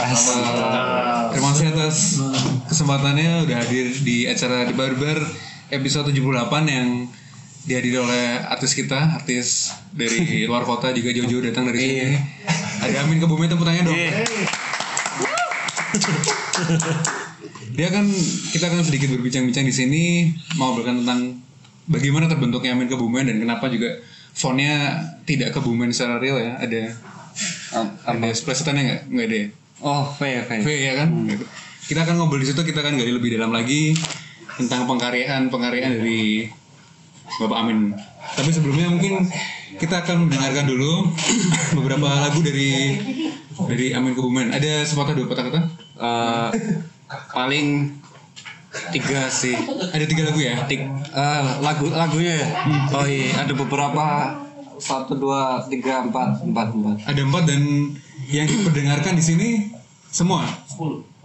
Asik. Terima kasih atas kesempatannya udah hadir di acara di Barber episode 78 yang dihadiri oleh artis kita, artis dari luar kota juga jauh-jauh datang dari sini. Ada Amin ke Bumi tepuk tangan dong. Dia kan kita akan sedikit berbincang-bincang di sini mau berkan tentang bagaimana terbentuknya Amin Kebumen dan kenapa juga fontnya tidak kebumen secara real ya. Ada ada splashetannya nggak? Nggak ada. ya? Oh, V ya, V. V ya kan? Kita akan ngobrol di situ, kita akan gali lebih dalam lagi tentang pengkaryaan pengkaryaan dari Bapak Amin. Tapi sebelumnya mungkin kita akan mendengarkan dulu beberapa lagu dari dari Amin Kebumen. Ada sepatah dua patah kata? Eh, paling tiga sih. Ada tiga lagu ya? Tik, eh, lagu lagunya ya. Oh iya, ada beberapa satu dua tiga empat empat empat Ada empat dan yang diperdengarkan di sini semua.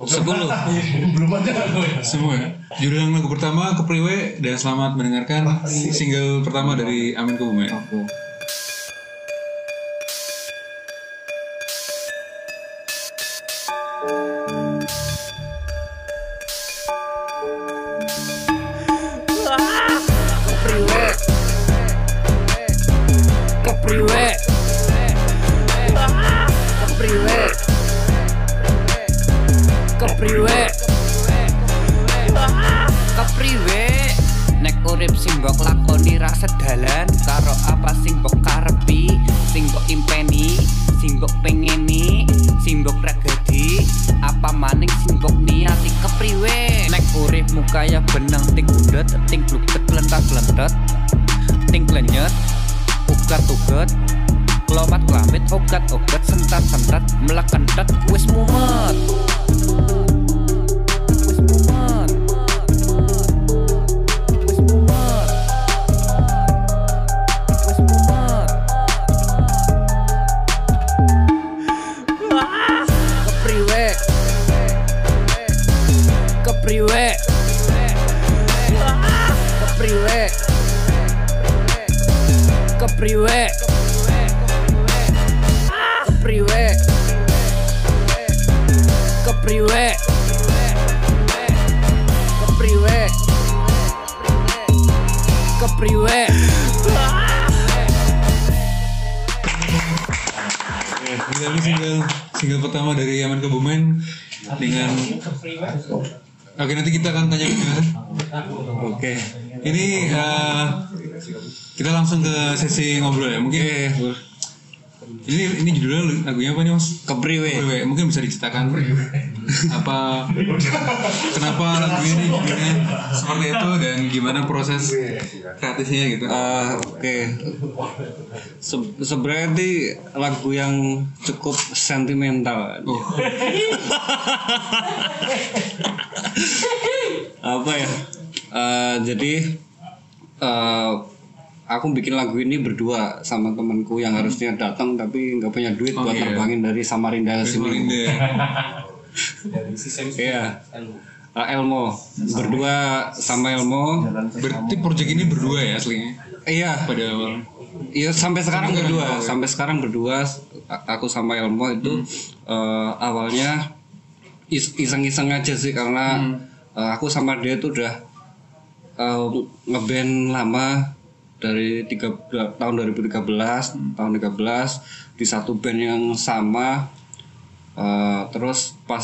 sepuluh. Belum ada aku ya. Semua. Judul lagu pertama Kepriwe dan selamat mendengarkan single pertama dari Amin Kebumen. ugat-ugat Kelomat kelamit, ugat-ugat, sentat-sentat Melekendat, wis mumet. Kepriwe, Kepriwe, ke Kepriwe, ke Kepriwe. ke priwek Gila lu single, single pertama dari Yaman Kebumen dengan Oke nanti kita akan tanya ke Oke. Ini uh, kita langsung ke sesi ngobrol ya. Mungkin ini ini judulnya lagunya apa nih mas? Kepriwe. Kepriwe. Mungkin bisa diceritakan apa kenapa lagu ini judulnya seperti itu dan gimana proses kreatifnya gitu. Eh, Oke. Se- Sebenarnya ini lagu yang cukup sentimental. Oh, apa ya Eh, jadi eh, aku bikin lagu ini berdua sama temanku yang harusnya datang tapi nggak punya duit Oh, buat iya. terbangin dari Samarinda ke sini. Samarinda. iya. Elmo. Berdua sama Elmo. Berarti project ini berdua ya aslinya? Iya. Pada awal. Iya sampai sekarang Sampai berdua, ya. sampai sekarang berdua. A- aku sama Elmo itu eh, awalnya is- iseng-iseng aja sih karena eh, aku sama dia itu udah eh, ngeband lama dari tiga, tahun 2013 tahun 13 di satu band yang sama Eh, terus pas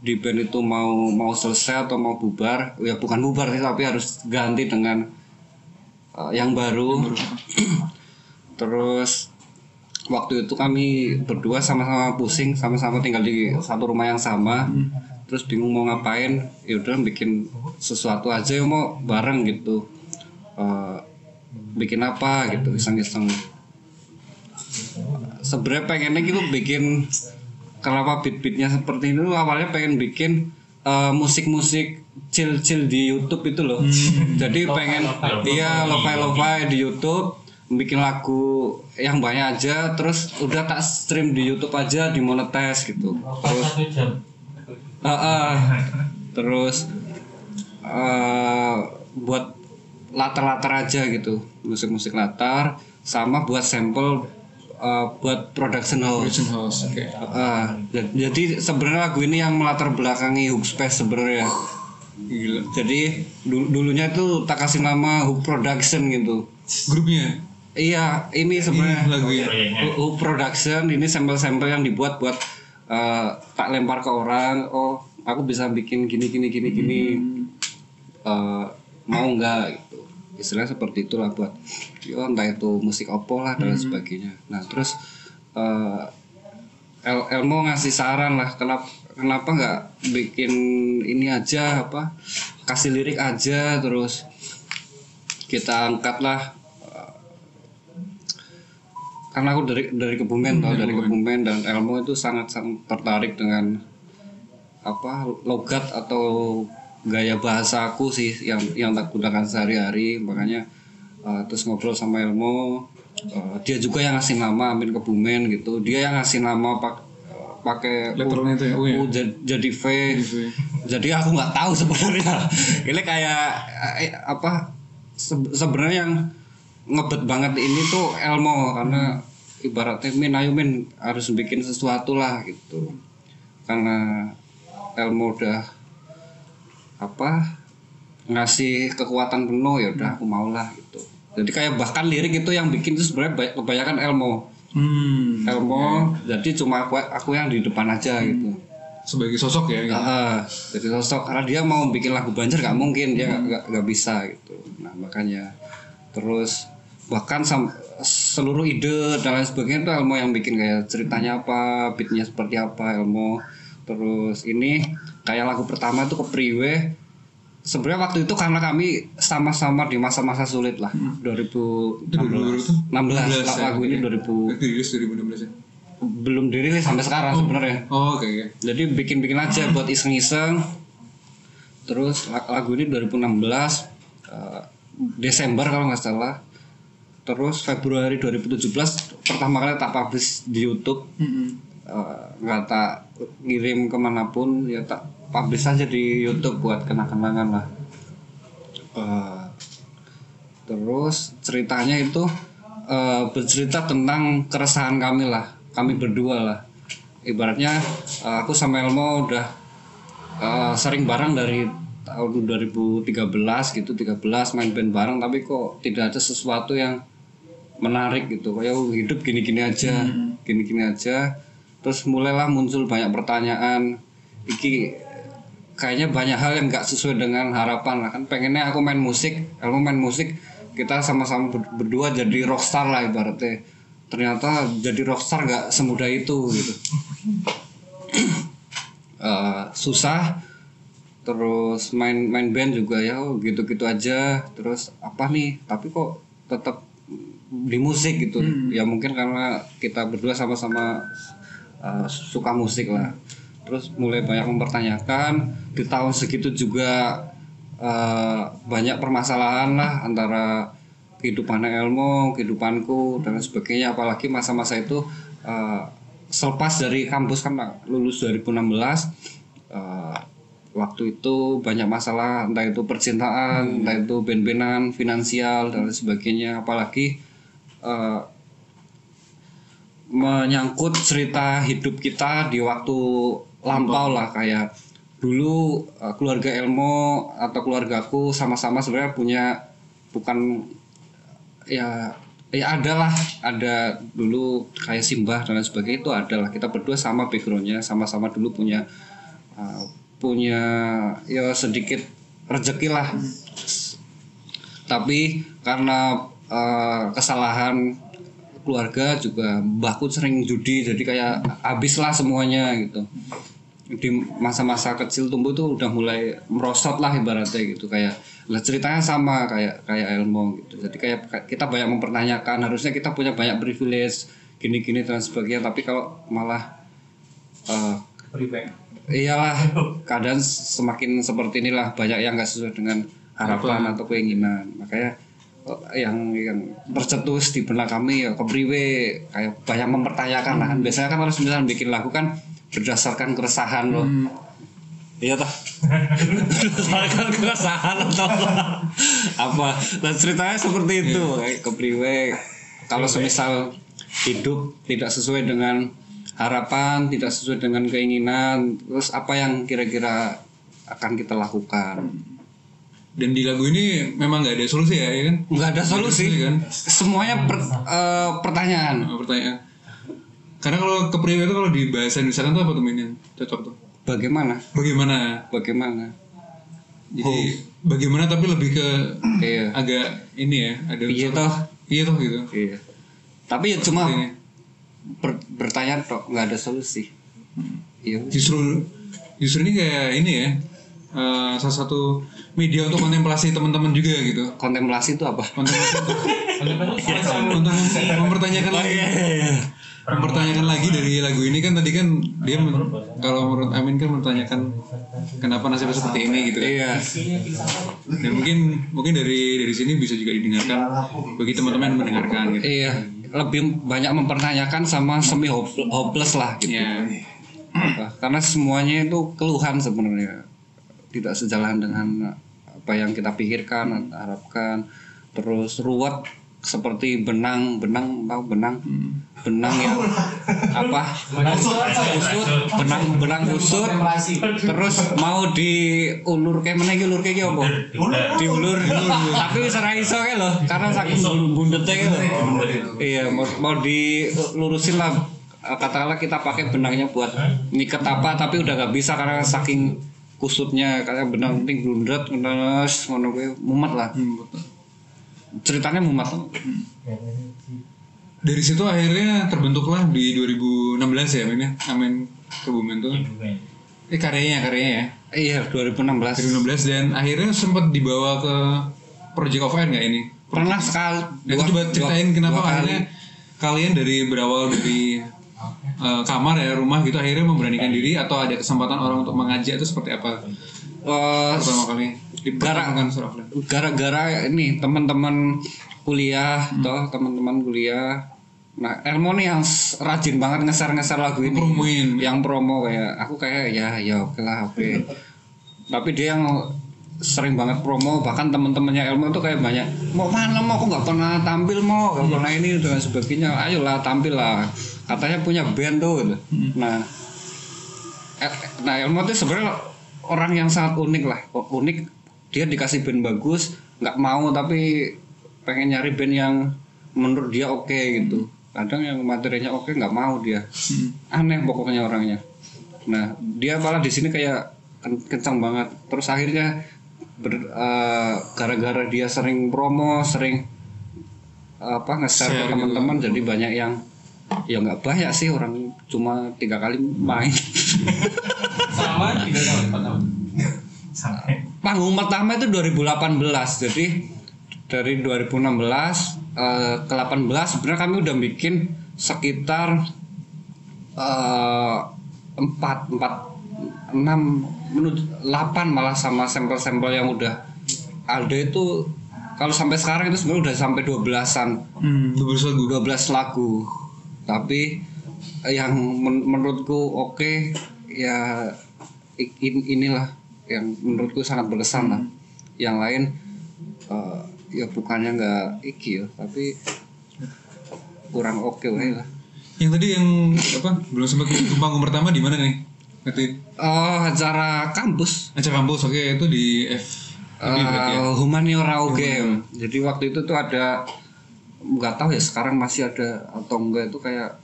di band itu mau mau selesai atau mau bubar ya bukan bubar sih tapi harus ganti dengan eh, yang baru. Terus waktu itu kami berdua sama-sama pusing sama-sama tinggal di satu rumah yang sama. Terus bingung mau ngapain ya udah bikin sesuatu aja ya mau bareng gitu. Eh, bikin apa gitu iseng-iseng. Sebenarnya pengennya gitu bikin kenapa beat-beatnya seperti itu awalnya pengen bikin eh, musik-musik chill-chill di YouTube itu loh. Jadi pengen iya lo-fi di YouTube bikin lagu yang banyak aja terus udah tak stream di YouTube aja dimonetize gitu. Terus Ah, ah. terus eh, buat latar-latar aja gitu musik-musik latar sama buat sampel uh, buat production house Production house. Oke. Ah, jad- jadi sebenarnya lagu ini yang melatar belakangi Hook Space sebenarnya Gila. jadi du- dulunya tuh tak kasih nama Hook Production gitu Grupnya. iya ini sebenarnya lagu ya. Hook Hook Production ini sampel-sampel yang dibuat buat eh, tak lempar ke orang oh aku bisa bikin gini gini gini gini Eh, mau nggak istilahnya seperti itulah buat yo entah itu musik opo lah dan lain sebagainya. Nah terus eh, El Elmo ngasih saran lah kenapa kenapa nggak bikin ini aja apa kasih lirik aja terus kita angkat lah eh, karena aku dari dari Kebumen tau dari Kebumen. Dan Elmo itu sangat sangat tertarik dengan apa logat atau gaya bahasa aku sih yang yang tak gunakan sehari-hari. Makanya eh, terus ngobrol sama Elmo eh, dia juga yang ngasih nama Amin Kebumen gitu. Dia yang ngasih nama pak pakai Letternya itu ya, U ya? U jadi, jadi V. Jadi aku nggak tahu sebenarnya. Ini kayak eh, apa se- sebenarnya yang ngebet banget ini tuh Elmo. Karena ibaratnya Min ayo Min harus bikin sesuatu lah gitu. Karena Elmo udah apa ngasih kekuatan penuh ya udah aku mau lah gitu. Jadi kayak bahkan lirik itu yang bikin itu sebenarnya ba- kebanyakan Elmo. Hmm. Elmo jadi cuma aku, aku yang di depan aja gitu. Sebagai sosok ya. gitu. Jadi sosok. Karena dia mau bikin lagu banjir nggak mungkin dia nggak nggak- nggak bisa gitu. Nah makanya terus bahkan sam- seluruh ide dan lain sebagainya itu Elmo yang bikin kayak ceritanya apa beatnya seperti apa Elmo. Terus ini kayak lagu pertama itu ke Priwe. Sebenarnya waktu itu karena kami sama-sama di masa-masa sulit lah. 2016 16 ya, lagu ini 2000 Dirilis 2016 ya. belum dirilis sampai sekarang sebenarnya. Oh, oke oke. jadi bikin-bikin aja buat iseng-iseng. Terus la- lagu ini 2016 eh, Desember kalau nggak salah. Terus Februari 2017 pertama kali tak publish di YouTube. Mm-mm. Eh, nggak tak ngirim ke mana pun ya tak publish aja di YouTube buat kenang-kenangan lah. Eh, terus ceritanya itu eh, bercerita tentang keresahan kami lah kami berdua lah. Ibaratnya eh, aku sama Elmo udah eh, sering bareng dari tahun 2013 gitu 13 main band bareng tapi kok tidak ada sesuatu yang menarik gitu. Kayak oh, hidup gini-gini aja gini-gini aja. Terus mulailah muncul banyak pertanyaan iki kayaknya banyak hal yang nggak sesuai dengan harapan lah. Kan pengennya aku main musik aku main musik kita sama-sama ber- berdua jadi rockstar lah ibaratnya. Ternyata jadi rockstar nggak semudah itu gitu. Eh, susah terus main main band juga ya oh, gitu-gitu aja. Terus apa nih? Tapi kok tetap di musik gitu. Ya mungkin karena kita berdua sama-sama uh, suka musik lah terus mulai banyak mempertanyakan di tahun segitu juga uh, banyak permasalahan lah antara kehidupan Elmo kehidupanku dan sebagainya. Apalagi masa-masa itu uh, selepas dari kampus kan lulus 2016 uh, waktu itu banyak masalah entah itu percintaan entah itu ben-benan finansial dan sebagainya. Apalagi eh, menyangkut cerita hidup kita di waktu lampau lah kayak dulu eh, keluarga Elmo atau keluargaku sama-sama sebenarnya punya bukan ya ya ada lah ada dulu kayak simbah dan lain sebagainya itu ada lah. Kita berdua sama backgroundnya sama-sama dulu punya uh, punya ya sedikit rezeki lah. Tapi karena uh, kesalahan keluarga juga mbahku sering judi jadi kayak habis lah semuanya gitu di masa-masa kecil tumbuh tuh udah mulai merosot lah ibaratnya gitu. Kayak lah ceritanya sama kayak kayak Elmo gitu. Jadi kayak kita banyak mempertanyakan harusnya kita punya banyak privilege gini-gini dan sebagainya. Tapi kalau malah uh, iyalah keadaan semakin seperti inilah banyak yang nggak sesuai dengan harapan atau keinginan. Makanya eh, yang yang tercetus di benak kami ya kepriwe kayak banyak mempertanyakan lah. Kan biasanya kan harus misalnya bikin lagu kan berdasarkan keresahan loh iya toh? Berdasarkan keresahan atau apa? Dan ceritanya seperti itu. Kayak kepriwe kalau semisal hidup tidak sesuai dengan harapan tidak sesuai dengan keinginan terus apa yang kira-kira akan kita lakukan? Dan di lagu ini memang nggak ada solusi ya, ya kan? nggak ada solusi. Solusi, kan? semuanya per- eh, pertanyaan. Nah, pertanyaan. Karena kalau ke pria itu kalau di bahasa Indonesia tuh apa tuh cocok tuh? bagaimana Bagaimana? bagaimana Jadi bagaimana tapi lebih ke iya agak ini ya, ada iya toh Iya toh gitu. iya tapi ya cuma Ini. ber- bertanya tok nggak ada solusi iya Justru justru ini kayak ini ya. eh, salah satu media untuk kontemplasi teman-teman juga gitu. kontemplasi itu apa Kontemplasi untuk, untuk mempertanyakan Oh, lagi. iya, Mempertanyakan lagi dari lagu ini kan tadi kan dia men- kalau menurut Amin kan mempertanyakan kenapa nasibnya seperti ini gitu. kan. iya Dan mungkin mungkin dari dari sini bisa juga didengarkan bagi teman-teman mendengarkan gitu. iya lebih banyak mempertanyakan sama semi hope- hopeless lah gitu Ya. karena semuanya itu keluhan sebenarnya tidak sejalan dengan apa yang kita pikirkan harapkan terus ruwet seperti benang benang tahu benang? Benang yang apa? Kusut benang benang kusut terus mau diulur kayak mana ulur kayak apa? Diulur. Tapi wis ora iso kae lho. Karena saking bundete kae lho. Iya mau, mau dilurusin lah. Katakanlah kita pakai benangnya buat ngiket apa tapi udah gak bisa karena saking kusutnya. Kayak benang penting blundret terus ngono mumet lah. Hmm, betul. Ceritanya mumet Dari situ akhirnya terbentuklah di 2016 ya Amin ya. Amin Kebumen tuh. Eh karyanya karyanya ya. iya 2016 2016 dan akhirnya sempat dibawa ke Project of Air nggak ini? pernah sekali Nah, itu coba ceritain kenapa dua akhirnya kalian dari berawal dari eh, kamar ya rumah gitu akhirnya memberanikan diri atau ada kesempatan orang untuk mengajak itu seperti apa Eh, pertama kali diperkenalkan surah offline? gara-gara ini teman-teman kuliah toh teman-teman kuliah. Nah Elmo nih yang rajin banget ngeser-ngeser lagu ini. Promoin. yang promo kayak aku kayak ya ya oke lah oke. Tapi dia yang sering banget promo bahkan teman-temannya Elmo tuh kayak banyak mau mana mau aku nggak pernah tampil mau nggak pernah ini dan sebagainya. Ayolah tampil lah. Katanya punya band tuh gitu. nah El- nah Elmo tuh sebenarnya orang yang sangat unik lah. Unik dia dikasih band bagus nggak mau tapi pengen nyari band yang menurut dia oke gitu. Kadang yang materinya oke nggak mau dia. Aneh pokoknya orangnya. Nah dia malah di sini kayak ken- kencang banget. Terus akhirnya ber- eh, gara-gara dia sering promo sering apa nge-share Share ke gitu. teman-teman jadi banyak yang ya nggak banyak sih orang cuma tiga kali main. Sama tiga tahun, empat tahun. Panggung pertama itu 2018 jadi dari 2016 eh, ke 18 sebenarnya kami udah bikin sekitar eh, empat empat enam menurut 8 malah sama sampel-sampel yang udah ada itu. Kalau sampai sekarang itu sebenarnya udah sampai 12-an Hmm, lagu. 12 lagu. Tapi eh, yang men- menurutku oke ya i- in- inilah yang menurutku sangat berkesan lah. Yang lain eh, ya bukannya nggak iki ya tapi kurang oke wae lah Yang tadi yang apa belum sempat ke panggung pertama di mana nih? Berarti oh acara kampus. Acara kampus oke itu di F Eh, ya? humaniora UGM. Jadi waktu itu tuh ada nggak tahu ya sekarang masih ada atau enggak itu kayak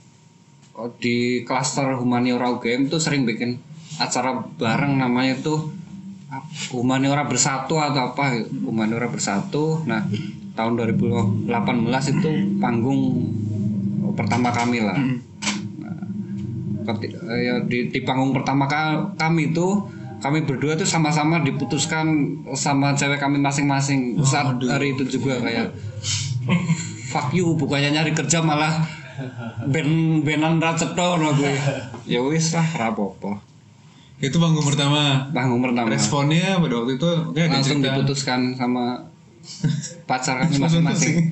oh, di klaster humaniora UGM tuh sering bikin acara bareng namanya tuh ap- humaniora bersatu atau apa gitu. humaniora bersatu. Nah tahun 2018 itu panggung pertama kami lah. Nah, keti- eh, ya, di, di panggung pertama ka- kami itu kami berdua tuh sama-sama diputuskan sama cewek kami masing-masing saat hari itu juga kayak fuck you bukannya nyari kerja malah ben benan raceto no gue ya wis lah rapopo Itu panggung pertama. panggung pertama Responnya pada waktu itu oke ada langsung cerita. diputuskan sama pacar kami masing-masing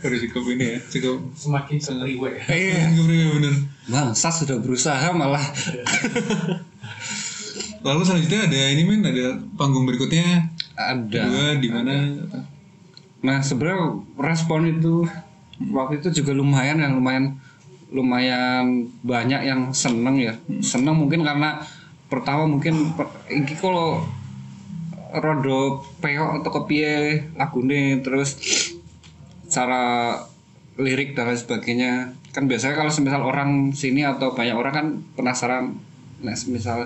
Harus cukup ini ya, cukup Semakin seliwe. iya cukup ini bener. bangsa sudah berusaha malah Lalu selanjutnya ada ini men, ada panggung berikutnya ada dua di mana? Nah sebenarnya respon itu waktu itu juga lumayan yang lumayan lumayan banyak yang seneng ya seneng mungkin karena pertama mungkin per- iki kalau rodo peok atau kepiye lagune terus cara lirik dan lain sebagainya. Kan biasanya kalau semisal orang sini atau banyak orang kan penasaran nah misal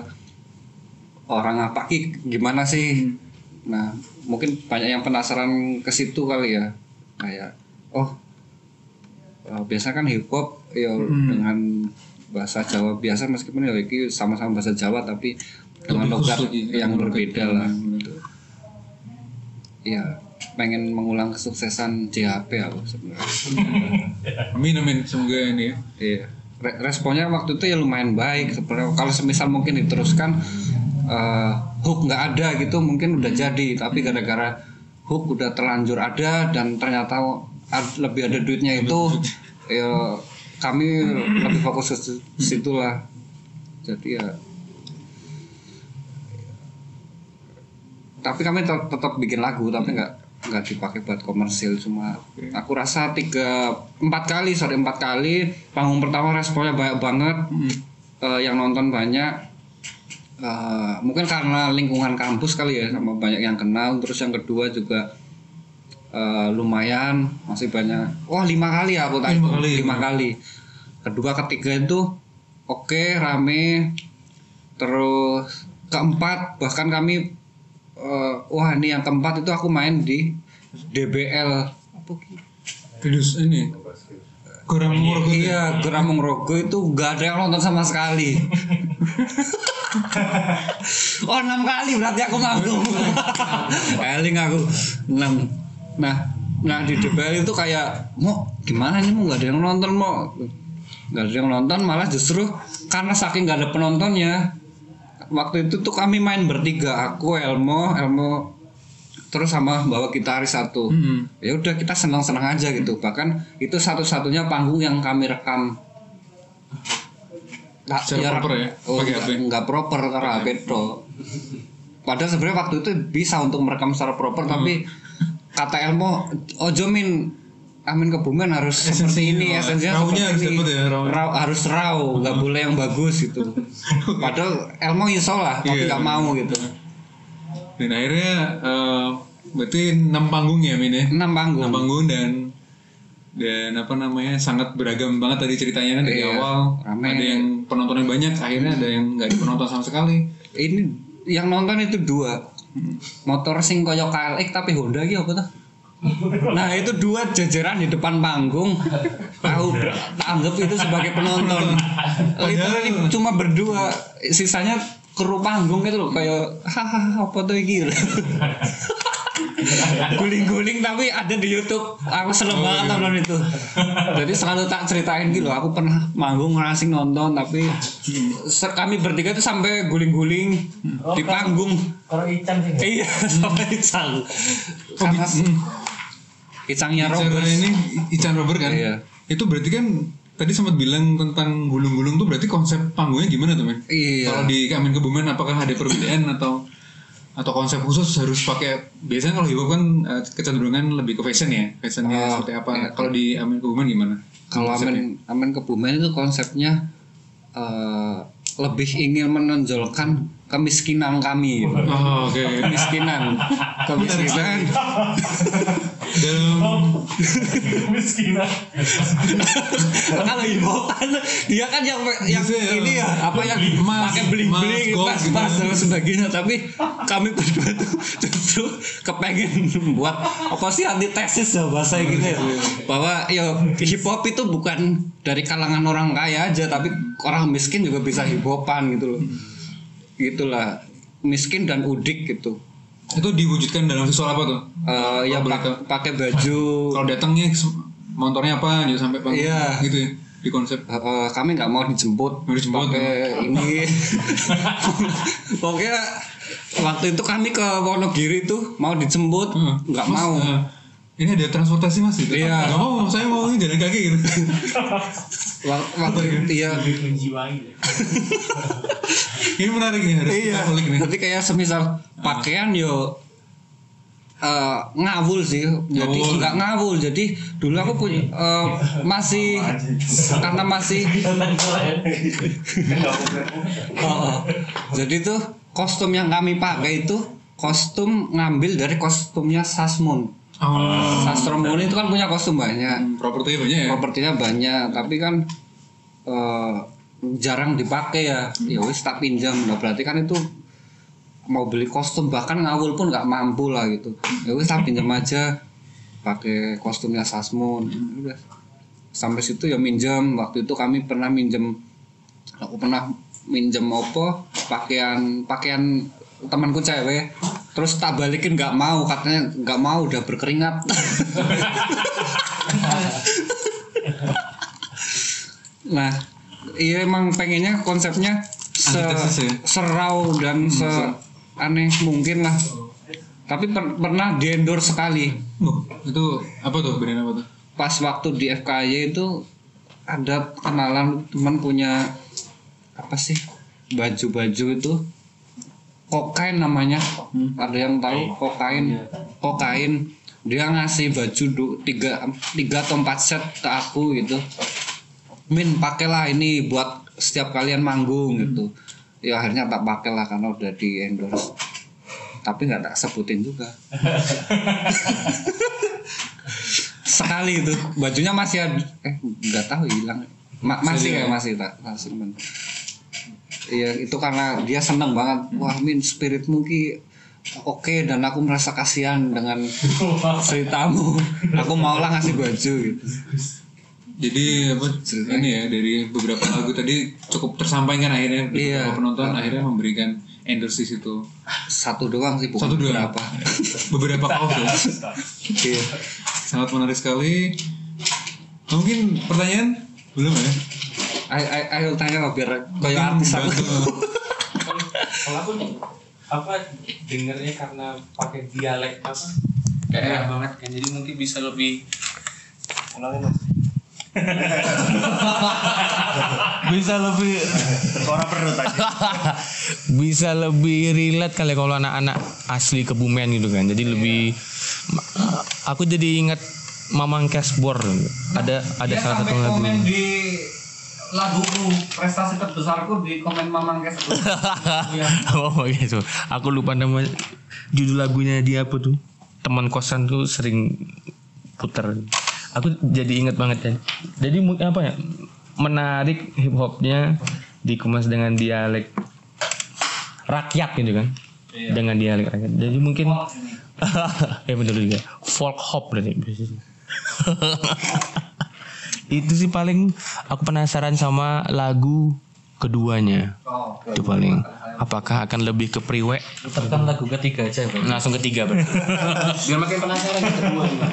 orang apa ki gimana sih? Nah mungkin banyak yang penasaran ke situ kali ya. Kayak oh eh, biasa kan hip hop ya dengan bahasa Jawa biasa meskipun ya iki sama-sama bahasa Jawa tapi dengan logat yang berbeda lah. Iya, pengen mengulang kesuksesan JHP aku sebenarnya. Amin amin semoga ini ya. Iya. Re- responnya waktu itu ya lumayan baik sebenarnya. Kalau semisal mungkin diteruskan eh, hook nggak ada gitu mungkin udah jadi. Tapi gara-gara hook udah terlanjur ada dan ternyata lebih ada duitnya itu, ya kami lebih fokus ke situ- lah. Jadi ya. Tapi kami tet- tetap bikin lagu tapi nggak nggak dipakai buat komersil. Cuma aku rasa tiga empat kali sorry empat kali. Panggung pertama responnya banyak banget. Eh, yang nonton banyak. Eh, mungkin karena lingkungan kampus kali ya sama banyak yang kenal. Terus yang kedua juga eh, lumayan masih banyak wah lima kali ya aku tadi Lima kali. lima kali kedua ketiga itu oke rame terus keempat bahkan kami eh, wah ini yang keempat itu aku main di DBL apa? Terus ini kurang murah Iya, Geramong Rogo itu gak ada yang nonton sama sekali. oh enam kali berarti aku manggung. Eling aku enam. Nah, nah di DBL itu kayak mau gimana nih mau gak ada yang nonton mau gak ada yang nonton malah justru karena saking gak ada penontonnya. Waktu itu tuh kami main bertiga aku Elmo Elmo terus sama bawa gitaris satu. Hmm. ya udah kita senang-senang aja gitu. Bahkan itu satu-satunya panggung yang kami rekam. Nah, Secara proper ya? oh, Pakai nggak, HP? nggak proper karena HP padahal sebenarnya waktu itu bisa untuk merekam secara proper tapi kata Elmo ojo min Amin Kebumen harus Esensinya, seperti ini oh, esensinya raunya harus ini. ya, rau. Rau- harus raw nggak boleh yang bagus gitu padahal Elmo iso lah tapi Iya. nggak mau gitu Dan akhirnya eh, berarti enam panggung ya Min ya? enam panggung Enam panggung dan dan apa namanya sangat beragam banget tadi ceritanya kan dari Iya, awal rame. ada yang penontonnya banyak akhirnya ada yang nggak ada penonton sama sekali ini yang nonton itu dua motor sing koyo KLX tapi Honda gitu apa tuh nah itu dua jajaran di depan panggung. Tahu tak anggap itu sebagai penonton. Literally cuma berdua. Sisanya kru panggung itu loh kayak hahaha apa tuh iki guling-guling tapi ada di YouTube. Aku seneng banget nonton itu. Jadi selalu tak ceritain gitu aku pernah manggung ngerasing nonton tapi kami bertiga itu sampai guling-guling di panggung. Kalau Ican sih. iya sampai Icang karena. Icangnya Ican Robert. Ini Ican Robert kan? Iya. itu berarti kan tadi sempat bilang tentang gulung-gulung tuh berarti konsep panggungnya gimana tuh men Iya. kalau di Amin Kebumen apakah ada perbedaan atau atau konsep khusus harus pakai biasanya kalau hip hop kan eh, kecenderungan lebih ke fashion ya? Fashionnya Oh, seperti apa? iya. kalau di Amin Kebumen gimana? Kalau Amin Amin Kebumen itu konsepnya eh, lebih ingin menonjolkan kemiskinan kami. Gitu. oh oke. Kemiskinan. Kemiskinan dalam Miskinan. kalau ibu kan dia kan yang yang Bisa ya. ini ya apa yang pakai bling emas, bling gold emas gitu. dan sebagainya. Tapi kami berdua tuh justru kepengen buat apa sih antitesis ya bahasa gitu ya. Bahwa ya hip hop itu bukan dari kalangan orang kaya aja tapi orang miskin juga bisa hip hopan gitu loh. Gitulah. Miskin dan udik gitu itu diwujudkan dalam visual apa tuh? Eh, ya pakai baju. Kalau datangnya motornya apa gitu sampai panggung? Iya. gitu ya di konsep. Eh, eh, kami nggak mau dijemput. Mau dijemput, pakai ini. Pokoknya waktu itu kami ke Wonogiri tuh mau dijemput. Nggak Mas, mau. eh, ini ada transportasi mas? Gitu Iya. nggak mau saya mau ini jalan kaki gitu. Wak- waktu itu ya Menjiwai. ini menarik nih harus iya. kita kulik nih jadi kayak semisal pakaian yo eh, ngawul sih. Jadi Oh. nggak ngawul. Jadi dulu aku punya eh, masih karena masih Oh, oh. jadi tuh kostum yang kami pakai itu kostum ngambil dari kostumnya Sasmon Oh. Sastromun itu kan punya kostum banyak. Propertinya banyak ya. propertinya banyak tapi kan eh, jarang dipakai ya. Ya wis tak pinjam. Nah berarti kan itu mau beli kostum bahkan ngawul pun nggak mampu lah gitu. Ya wis tak pinjam aja. Pakai kostumnya Sasmon. Udah. Sampai situ ya minjem waktu itu kami pernah minjem aku pernah minjem apa pakaian pakaian temanku cewek terus tak balikin nggak mau katanya nggak mau udah berkeringat nah iya emang pengennya konsepnya se ya? serau dan se aneh mungkin lah tapi per- pernah di endorse sekali Oh, itu apa tuh brand apa tuh? pas waktu di FKY itu ada kenalan teman punya apa sih baju-baju itu kokain namanya. Ada yang tahu kokain? kokain. Dia ngasih baju du- tiga tiga atau empat set ke aku gitu. Min pakailah ini buat setiap kalian manggung gitu. Ya akhirnya tak pakai lah karena udah di endorse. Tapi nggak tak sebutin juga. Sekali itu. Bajunya masih ada. Eh nggak tahu hilang. Ma- masih Masih kayak masih tak masih simpen. Iya itu karena dia seneng banget wah min spiritmu ki oke dan aku merasa kasihan dengan ceritamu aku maulah ngasih baju gitu Jadi apa ini ya dari beberapa lagu tadi cukup tersampaikan akhirnya Iya. penonton akhirnya memberikan endorse di situ. satu doang sih bukan Satu berapa Beberapa ya. Iya. Sangat menarik sekali. Mungkin pertanyaan belum ya? Ayo, tanya lah biar kayak artis aku. Kalau aku apa dengernya karena pakai dialek apa? Kayak banget kan jadi mungkin bisa lebih ulangin mas. Bisa lebih Orang perut aja. bisa lebih relate kali kalau anak-anak asli kebumen gitu kan. Jadi lebih aku jadi ingat Mamang Cashbor ada ada Dia salah satu lagu di laguku prestasi terbesarku di komen Mamang Kes. Oh gitu aku lupa nama judul lagunya dia apa tuh. Teman kosan tuh sering puter aku jadi ingat banget kan jadi apa ya? Menarik hip hopnya dikemas dengan dialek rakyat gitu kan? Dengan dialek rakyat. Jadi mungkin ya betul juga. Folk hop berarti itu sih paling aku penasaran sama lagu keduanya. Itu paling. Apakah akan lebih ke priwe tekan lagu ketiga aja Bang. langsung ketiga berarti biar makin penasaran yang kedua juga.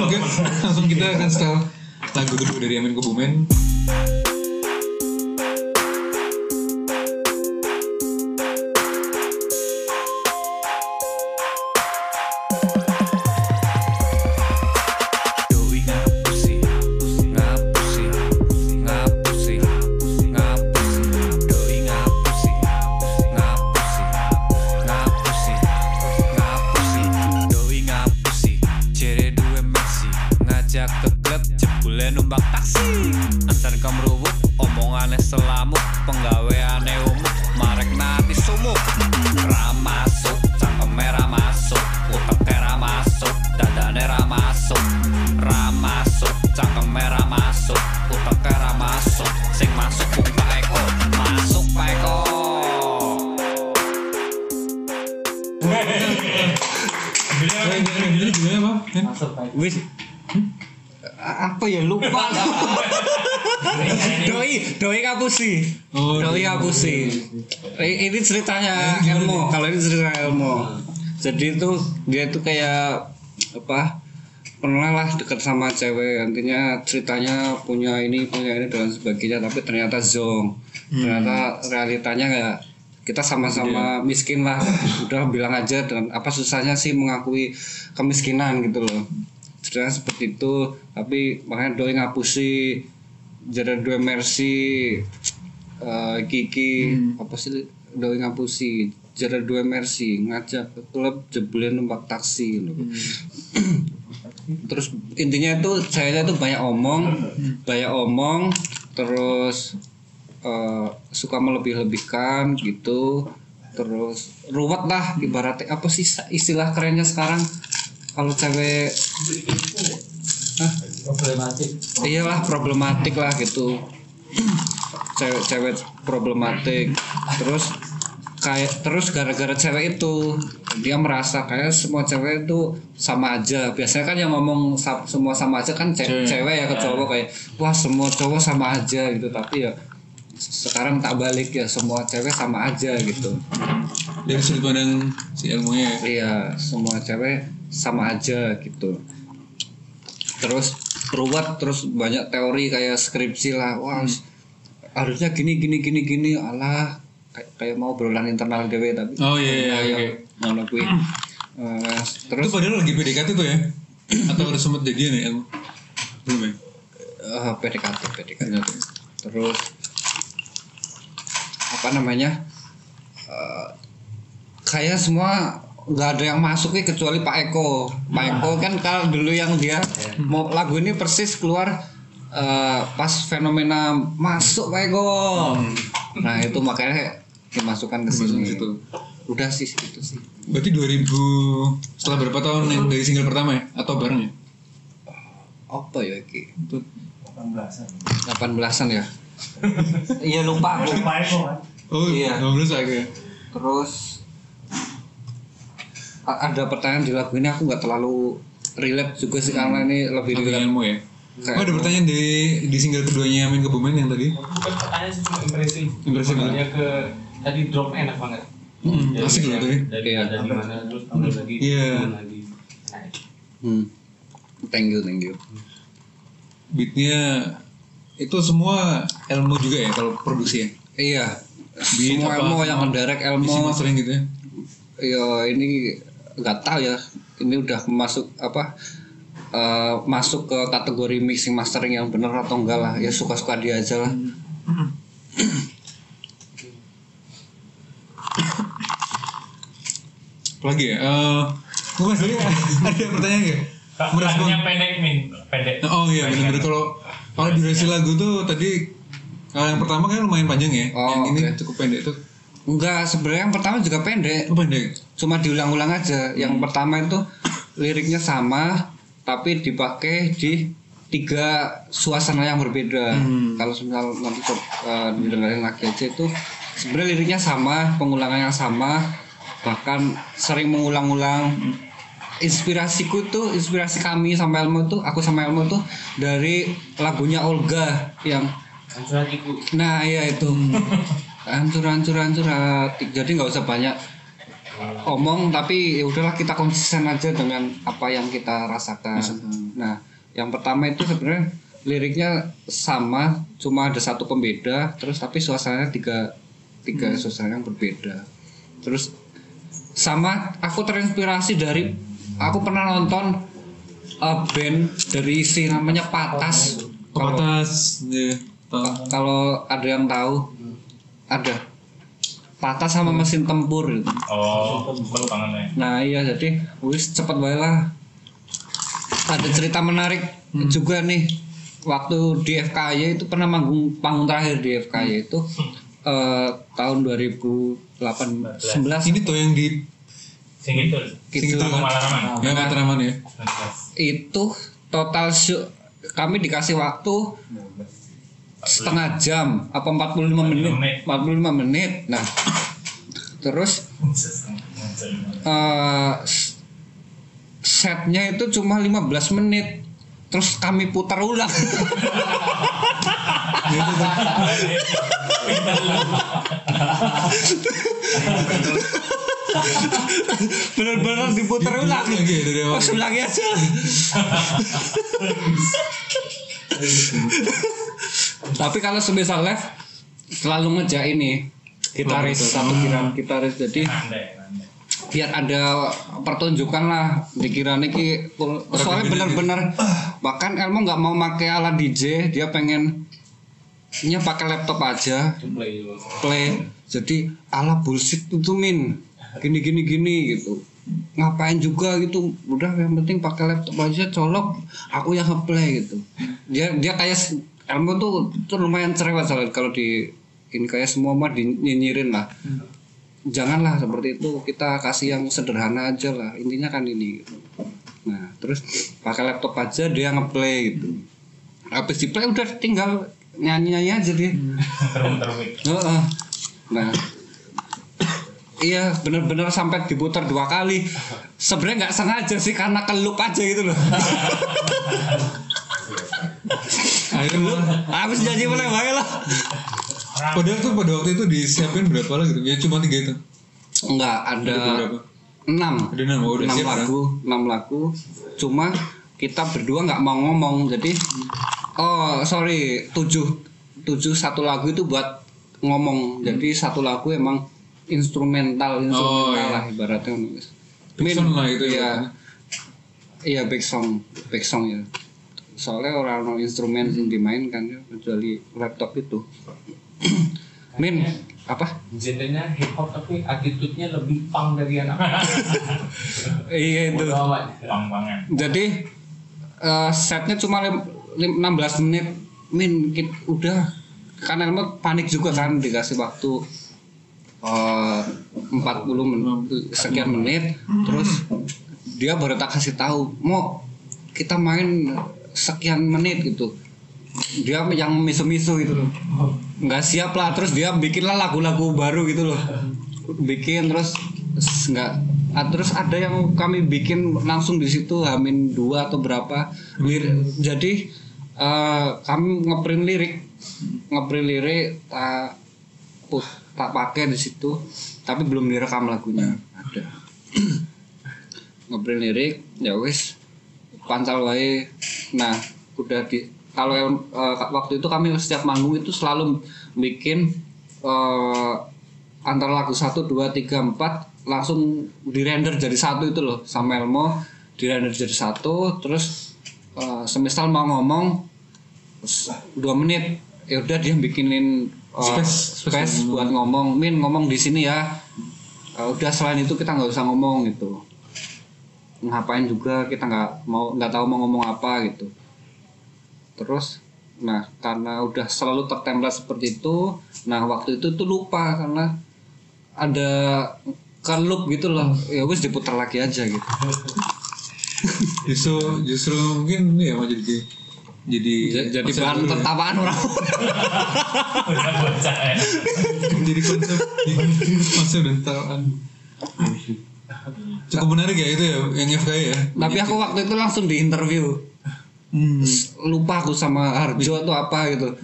Oke, langsung kita akan setel lagu kedua dari Amin Kebumen. Cangkeme ramasuk, uteke ramasuk, sing masuk mung Pak Eko, masuk Pak Eko. Jadi gimana? Kan? wis apa ya? Lupa. Doi doi ngapusi Oh, doi ngapusi I- ini ceritanya Elmo. kalau ini cerita Elmo. Jadi itu dia itu kayak apa pernah lah dekat sama cewek. Nantinya ceritanya punya ini punya ini dan sebagainya tapi ternyata zong ternyata realitanya kayak kita sama-sama miskin lah. Udah bilang aja dan apa susahnya sih mengakui kemiskinan gitu loh. Ceritanya seperti itu tapi makanya doi ngapusi jadi dua mercy eh, Kiki apa sih Dewi ngapusi Jarak dua Mercy ngajak ke klub jebulin numpak taksi gitu. terus intinya itu saya itu banyak omong banyak omong terus eh, suka melebih-lebihkan gitu. Terus ruwet lah ibaratnya apa sih istilah kerennya sekarang? Kalau cewek Hah? problematik. Iyalah problematik lah gitu. Cewek-cewek problematik. Terus kayak terus gara-gara cewek itu dia merasa kayak semua cewek itu sama aja biasanya kan yang ngomong semua sama aja kan ce- cewek ya ke cowok kayak wah semua cowok sama aja gitu tapi ya sekarang tak balik ya semua cewek sama aja gitu dari sudut pandang si ilmunya ya. Iya, semua cewek sama aja gitu. Terus ruwet terus banyak teori kayak skripsi lah. Wah, harusnya gini gini gini gini. Alah, kayak, mau berulang internal dewe tapi Oh iya iya ya, oke. ngono kuwi. Eh, Itu terus padahal lagi PDKT tuh ya? Atau udah sempet jadian ya? Belum ya? eh, PDKT PDKT. Terus apa namanya? Eh, kayak semua nggak ada yang masuk nih kecuali Pak Eko. Pak Eko kan kalau dulu yang dia mau lagu ini persis keluar eh, pas fenomena masuk Pak Eko. Nah itu makanya dimasukkan ke sini. situ. Udah sih itu sih. Berarti 2000 setelah berapa tahun yang dari single pertama ya? Atau bareng ya? Apa ya Ki? Itu 18-an ya? Iya lupa aku. Oh Iya. 18 aku ya? Terus ada pertanyaan di lagu ini aku nggak terlalu relate juga sih karena ini lebih Lebih relate. ilmu ya? Kayak- Oh ada pertanyaan di, di single keduanya Amin Kebumen yang tadi? bukan pertanyaan sih cuma impresi Impresi Sebenarnya ke tadi drop enak banget Hmm, Dari- asik loh tadi. dari Iya. dari mana terus lagi Iya. turun lagi Nah, Hmm. Thank you, thank you. Beatnya itu semua ilmu juga ya kalau produksi ya? Iya. Beat Semua apa, ilmu yang menderek Isi ilmu. mastering gitu ya? Ya ini nggak tahu ya. Ini udah masuk apa? eh, masuk ke kategori mixing mastering yang bener atau enggak lah ya suka-suka dia aja lah Apalagi ya? Eh, gue mas tadi ada pertanyaan nggak? Merespon pendek min pendek. Oh iya benar-benar kalau kalau durasi lagu tuh tadi kalau yang pertama kan lumayan panjang ya, Oh, yang ini oke. cukup pendek tuh. enggak sebenarnya yang pertama juga pendek Oh pendek. cuma diulang-ulang aja. Yang pertama itu liriknya sama tapi dipakai di tiga suasana yang berbeda. Kalau misal nanti uh, didengarin lagi aja itu sebenarnya liriknya sama, pengulangannya sama, bahkan sering mengulang-ulang. Inspirasiku tuh, inspirasi kami sama Elmo tuh, aku sama Elmo tuh dari lagunya Olga yang Nah iya itu hancur hancur hancur. Jadi nggak usah banyak omong tapi ya udahlah kita konsisten aja dengan apa yang kita rasakan. Nah yang pertama itu sebenarnya liriknya sama, cuma ada satu pembeda, terus tapi suasananya tiga tiga suasana yang berbeda. Terus sama aku terinspirasi dari aku pernah nonton uh, band dari si namanya Patas. Kalau- Kepatas, ya. Tahu. kalau ada yang tahu ada patah sama mesin tempur gitu. Oh, baru ya. nah iya jadi wis cepet lah ada cerita menarik juga nih waktu di FKY itu pernah manggung panggung terakhir di FKY itu eh, tahun 2018 19 Ini tuh yang di Sing itu. gitu Sing itu kan? Malaraman. ya Matraman ya. itu total show kami dikasih waktu setengah jam apa 45 menit. 45 menit. Nah terus eh, s- setnya itu cuma 15 menit. Terus kami putar ulang bener-bener diputar ulang. Lagi ya dari awal. Pas lagi aja tapi kalau semisal live selalu ngejak ini. Gitaris satu kiraan gitaris jadi biar ada pertunjukan lah. Dikira ki soalnya benar-benar bahkan Elmo nggak mau pakai alat DJ dia pengen nya pakai laptop aja. Play jadi ala bullshit itu min. Gini gini gini gitu. Ngapain juga gitu. Udah yang penting pakai laptop aja colok. Aku yang ngeplay gitu. Dia dia kayak Elmo tuh tuh lumayan cerewet soalnya kalau di ini kayak semua mah dinyinyirin lah. Janganlah seperti itu. Kita kasih yang sederhana aja lah. Intinya kan ini gitu. nah terus pakai laptop aja dia ngeplay gitu. Habis di play udah tinggal nyanyi nyanyi aja dia mic. Heeh. Nah, iya bener-bener sampai diputar dua kali. Sebenarnya nggak sengaja sih karena kelup aja gitu loh. akhirnya Habis nyanyi mulai baik lah. padahal tuh pada waktu itu disiapin berapa lah gitu ya cuma tiga itu Enggak ada ada berapa enam. ada enam oh, udah enam siap kan? lagu, enam lagu. Cuma kita berdua nggak mau ngomong. Jadi oh sorry tujuh tujuh satu lagu itu buat ngomong. Jadi satu lagu emang instrumental instrumental iya. lah ibaratnya. Big song lah itu Iya. ya. Iya back song, back song ya. Soalnya orang orang instrumen yang dimainkan ya kecuali laptop itu. Min, apa? Genrenya hip hop tapi attitude-nya lebih punk dari anak. Iya itu. Bodo amat. Pang-pangan. Jadi eh, setnya cuma lim- 16 menit. Min, kit, udah. Kan Elmo panik juga kan dikasih waktu eh 40 menit, sekian menit. Terus dia baru tak kasih tahu mau kita main sekian menit gitu. Dia yang misu-misu gitu loh. Nggak siap lah terus dia bikin lah lagu-lagu baru gitu loh. Bikin terus nggak ah, terus ada yang kami bikin langsung di situ hamin dua atau berapa. Lir- jadi eh, kami ngeprint lirik. Ngeprint lirik tak put tak pakai di situ tapi belum direkam lagunya. Ada. Ngeprint lirik ya wis. Pancal wae. Nah udah di kalau eh, waktu itu kami setiap manggung itu selalu bikin eh, antara lagu 1 2 3 4 langsung di render jadi satu itu loh. Sama Elmo di render jadi satu terus eh, semisal mau ngomong terus dua menit. Ya udah dia bikinin eh, Space, space space buat ngomong min ngomong di sini ya. Eh, udah selain itu kita nggak usah ngomong gitu. Ngapain juga kita nggak mau nggak tahu mau ngomong apa gitu. Terus nah karena udah selalu tertempel seperti itu nah waktu itu tuh lupa karena ada kelup gitu loh. Ya wis diputar lagi aja gitu justru justru mungkin ya mau jadi jadi jadi bahan dulu ya. tertawaan orang. Jadi konsep konsep dan tawaan cukup menarik ya itu ya yang FKI ya. Tapi aku waktu itu langsung di interview. Hmm, lupa aku sama Harjo atau apa gitu.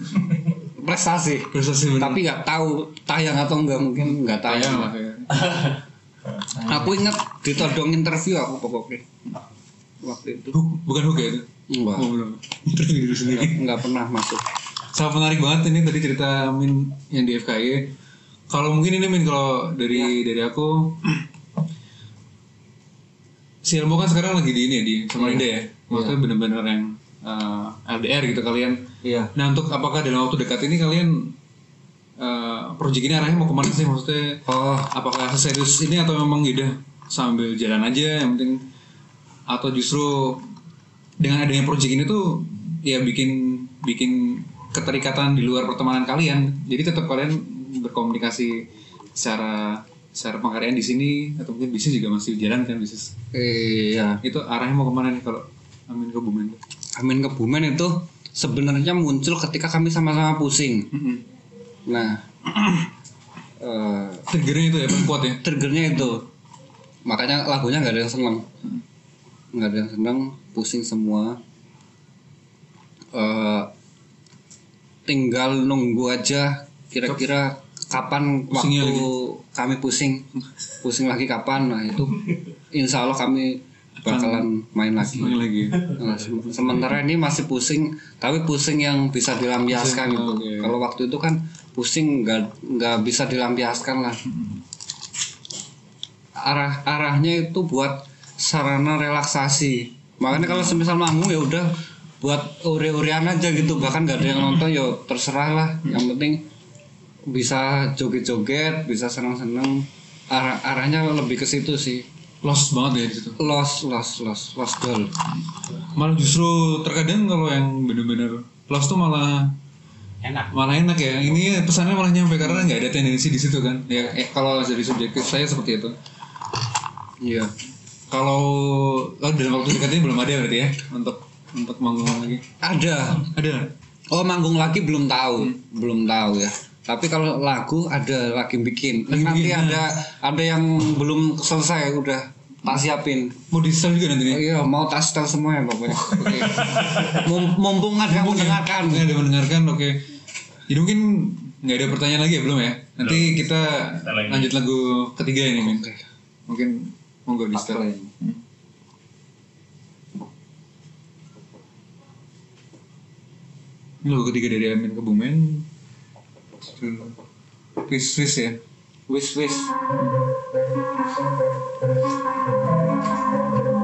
Prestasi. Prestasi bener. tapi nggak tahu tayang atau enggak mungkin nggak tayang tayang lah ya. Aku inget ditodong interview aku pokoknya waktu itu. Hook, bukan hook ya? Itu enggak. Oh, belum diri sendiri. Nggak pernah masuk. Sangat menarik banget ini tadi cerita Min yang di FKI kalau mungkin ini Min kalau dari dari aku si Elmo kan sekarang lagi di ini ya di Samarinda ya? Maksudnya bener-bener yang eh, LDR gitu kalian. Iya. Nah untuk apakah dalam waktu dekat ini kalian eh project ini arahnya mau ke mana sih? Maksudnya oh. apakah seserius ini atau memang ya udah sambil jalan aja yang penting atau justru dengan adanya project ini tuh ya bikin bikin keterikatan di luar pertemanan kalian. Jadi tetap kalian berkomunikasi secara secara pengkaryaan di sini atau mungkin bisnis juga masih jalan kan bisnis. Iya. Itu arahnya mau ke mana nih kalau Amin ke Bumen? Amin Kebumen itu sebenarnya muncul ketika kami sama-sama pusing. Nah eh, triggernya itu ya kuat ya? triggernya itu. Makanya lagunya nggak ada yang seneng nggak ada yang seneng pusing semua. Eh, tinggal nunggu aja kira-kira kapan Pusingnya waktu kami pusing. Pusing lagi kapan nah itu insya Allah kami bakalan main lagi. Main lagi. Nah, se- sementara ini masih pusing tapi pusing yang bisa dilampiaskan Pusing, gitu oke. kalau waktu itu kan pusing nggak nggak bisa dilampiaskan lah. Arah arahnya itu buat sarana relaksasi. Makanya kalau semisal manggung ya udah buat ure-urean aja gitu. Bahkan gak ada yang nonton ya terserah lah. Yang penting bisa joget-joget bisa seneng-seneng. Arah arahnya lebih ke situ sih. Lost banget ya di situ? Lost lost lost lost girl. Malah justru terkadang kalau yang bener-bener lost tuh malah enak. malah enak ya. Ini pesannya malah nyampe karena nggak ada tendensi di situ kan? Ya eh, kalau dari subjektif saya seperti itu. Iya kalau oh, dalam waktu dekat ini belum ada berarti ya untuk untuk manggung lagi? Ada. Ada. Oh manggung lagi belum tahu. Belum tahu ya. Tapi kalau lagu ada lagi bikin. Lagi nanti bikin, ada ada yang belum selesai udah tak siapin. Mau di setel juga nanti Oh iya mau tas tel semua ya pokoknya Oke. Mum- mumpung ada yang mendengarkan. Nggak ada mendengarkan oke. Jadi mungkin nggak ada pertanyaan lagi ya belum ya? Nanti kita Setel lagi. lanjut lagu ketiga ini Min. mungkin monggo Apa? Ini lagu ketiga dari Amin Kebumen. Wis wis ya? Wis wis baper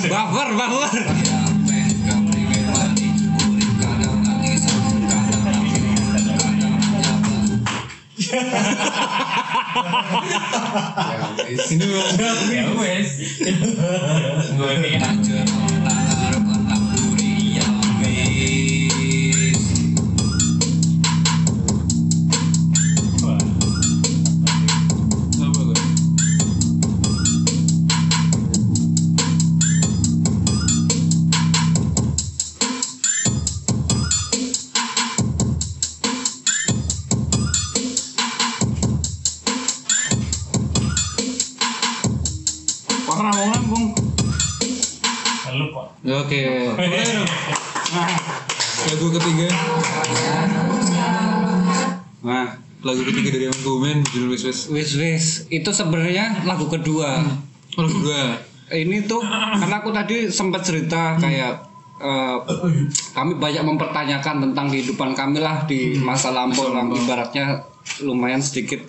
baper ini memang Ya wes. Gue Lagu ketiga dari Amin Kebumen judul Wis Wis. wis wis itu sebenarnya lagu kedua. Lagu kedua. ini tuh karena aku tadi sempat cerita kayak eh, kami banyak mempertanyakan tentang kehidupan kami lah di masa lampau lah ibaratnya lumayan sedikit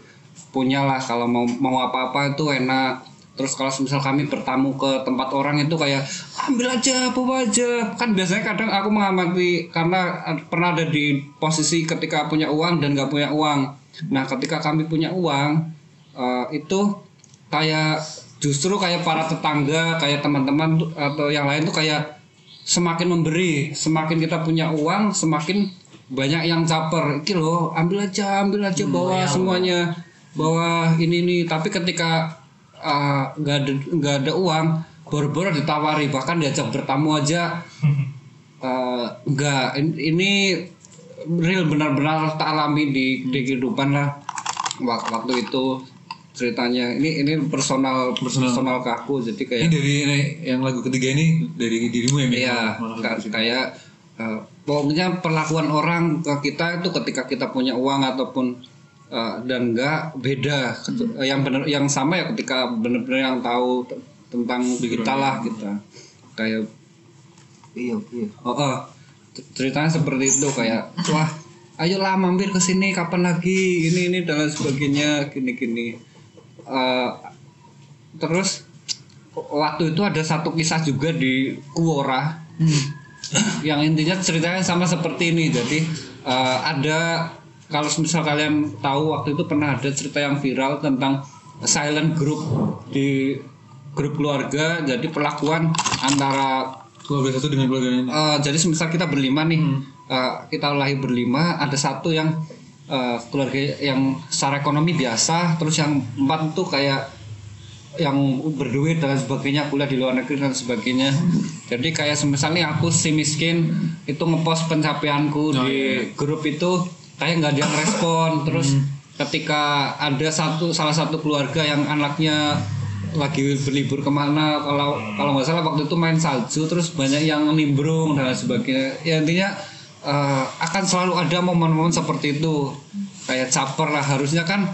punya lah. Kalau mau mau apa-apa itu enak. Terus kalau misal kami bertamu ke tempat orang itu kayak ambil aja apa aja. Kan biasanya kadang aku mengamati karena pernah ada di posisi ketika punya uang dan nggak punya uang nah ketika kami punya uang eh, itu kayak justru kayak para tetangga kayak teman-teman atau yang lain tuh kayak semakin memberi semakin kita punya uang semakin banyak yang caper. Iki loh ambil aja ambil aja bawa semuanya. Bawa ini nih tapi ketika uh, nggak ada nggak ada uang boro-boro ditawari. Bahkan diajak bertamu aja. Uh, nggak In- ini real benar-benar tak alami di, di kehidupan lah Wak- waktu itu ceritanya ini ini personal personal, ke aku jadi Ini kayak dari ini, yang lagu ketiga ini dari dirimu ya? Iya, Malah ka- lagu kayak eh, pokoknya perlakuan orang ke kita itu ketika kita punya uang ataupun eh, dan enggak beda. Ketu- eh, Yang benar yang sama ya ketika benar-benar yang tahu tentang kita lah kita. Kayak iya iya. Oh, oh. Ceritanya seperti itu kayak wah ayolah mampir ke sini kapan lagi ini ini dan lain sebagainya gini gini. Eh, terus waktu itu ada satu kisah juga di Kuora. Yang intinya ceritanya sama seperti ini jadi eh, ada kalau misal kalian tahu waktu itu pernah ada cerita yang viral tentang silent group di grup keluarga jadi perlakuan antara keluarga satu dengan keluarga lain. Eh, jadi semisal kita berlima nih, eh, kita lahir berlima, ada satu yang eh, keluarga yang secara ekonomi biasa, terus yang empat tuh kayak yang berduit dan sebagainya, kuliah di luar negeri dan sebagainya. Jadi kayak semisal nih aku si miskin itu ngepost pencapaianku di grup itu kayak nggak ada yang respon, terus ketika ada satu salah satu keluarga yang anaknya lagi berlibur ke mana kalau kalau nggak salah waktu itu main salju terus banyak yang nimbrung dan sebagainya. Ya intinya eh, akan selalu ada momen-momen seperti itu. Kayak caper lah harusnya kan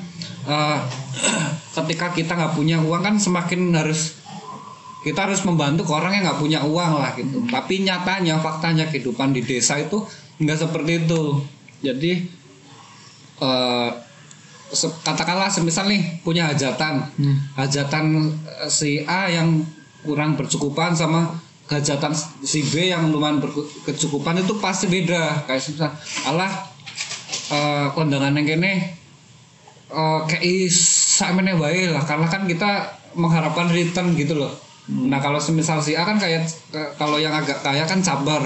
eh, ketika kita nggak punya uang kan semakin harus kita harus membantu ke orang yang nggak punya uang lah gitu. Tapi nyatanya faktanya kehidupan di desa itu nggak seperti itu. Jadi se- katakanlah semisal nih punya hajatan. Hajatan eh, si A yang kurang bercukupan sama hajatan si B yang lumayan berkecukupan itu pasti beda. Kayak semisal Allah eh, kondangan yang kene eh kayak sakmene wae lah. Karena kan kita mengharapkan return gitu loh. Nah kalau semisal si A kan kayak kalau yang agak kaya kan sabar.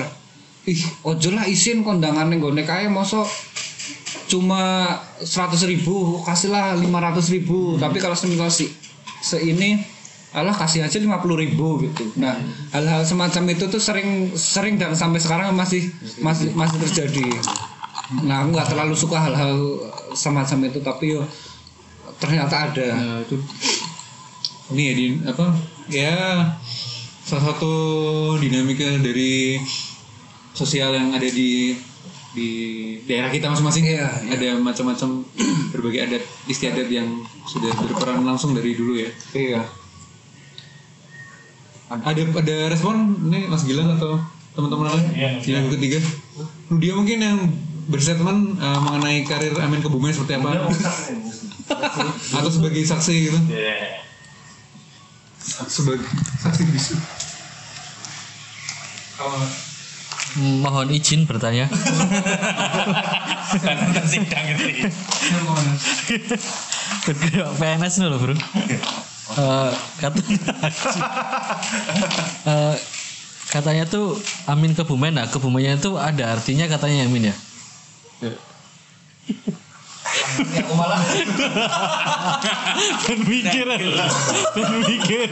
Ih, ojo lah isin kondangan yang gue kaya mosok cuma 100 ribu kasihlah 500 ribu. Tapi kalau semisal si se ini Allah kasih aja 50 ribu gitu. Nah hal-hal semacam itu tuh sering sering dan sampai sekarang masih masih masih terjadi. nah aku nggak terlalu suka hal-hal semacam itu tapi yo ternyata ada. Nah, itu. Ini ya di apa ya salah satu dinamika dari sosial yang ada di di daerah kita masing-masing. Iya, ada macam-macam berbagai adat istiadat yang sudah berperan langsung dari dulu ya. Iya. Ada ada respon ini Mas Gilang atau teman-teman lain? Iya, di lagu ketiga. Dia mungkin yang berstatement uh, mengenai karir Amin Kebumen seperti apa? Atau sebagai saksi gitu? Sebagai saksi bisu Mohon izin bertanya. sidang itu PNS dulu bro. Eh, kata, Eh, katanya tuh Amin Kebumen, nah Kebumennya itu ada artinya katanya Amin ya. Dan mikir, dan mikir,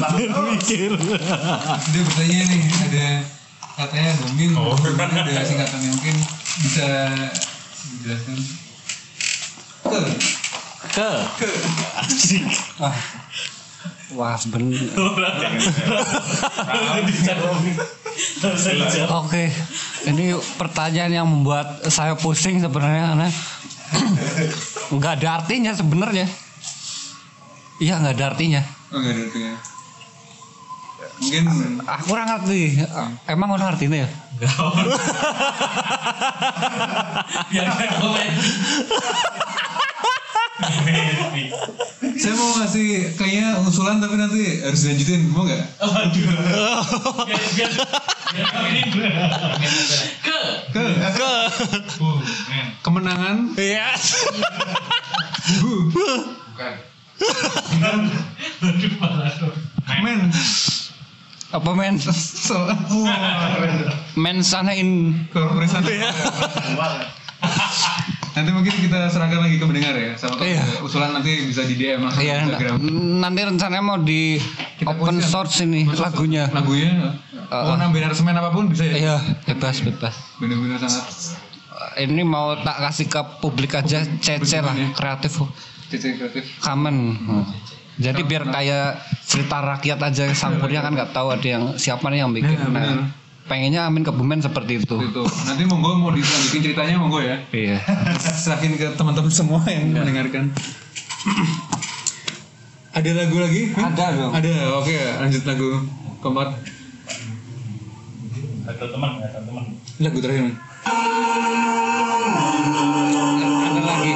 dan mikir. dia bertanya nih ada katanya Domin Domin ada singkatan yang mungkin bisa dijelaskan. Ke. Ke, wah bener Oke, ini pertanyaan yang membuat saya pusing sebenarnya karena nggak ada artinya sebenarnya. Iya nggak ada artinya. oh nggak ada artinya mungkin Aku kurang ngerti. Emang ono artinya ya? biar kan komen. Saya mau ngasih kayaknya usulan tapi nanti harus dilanjutin. Mau nggak? Biar ini ke. Ke. Ke. kemenangan. Iya. bukan. Malah men Apa men? so Men sana in. korporation nanti mungkin kita serahkan lagi ke pendengar ya sama Iya. usulan nanti bisa di DM langsung Iya. Instagram Nanti rencananya mau di open posting. source ini lagunya. lagunya mau nambahin aransemen apa pun bisa ya Iya, bebas bebas. bener-bener sangat Ini mau tak kasih ke publik aja cece lah kreatif cece kreatif kamen. Jadi biar kayak cerita rakyat aja sampurnya kan nggak tahu ada yang siapa nih yang bikin. Nah, nah pengennya Amin Kebumen seperti itu. Seperti itu. Nanti monggo mau dilanjutin ceritanya monggo ya. Iya. Serahin ke teman-teman semua yang ya. mendengarkan. ada lagu lagi? Ada dong. Ada. Oke, okay. lanjut lagu keempat. Ada teman, ya, ada teman. Lagu terakhir. Ada lagi.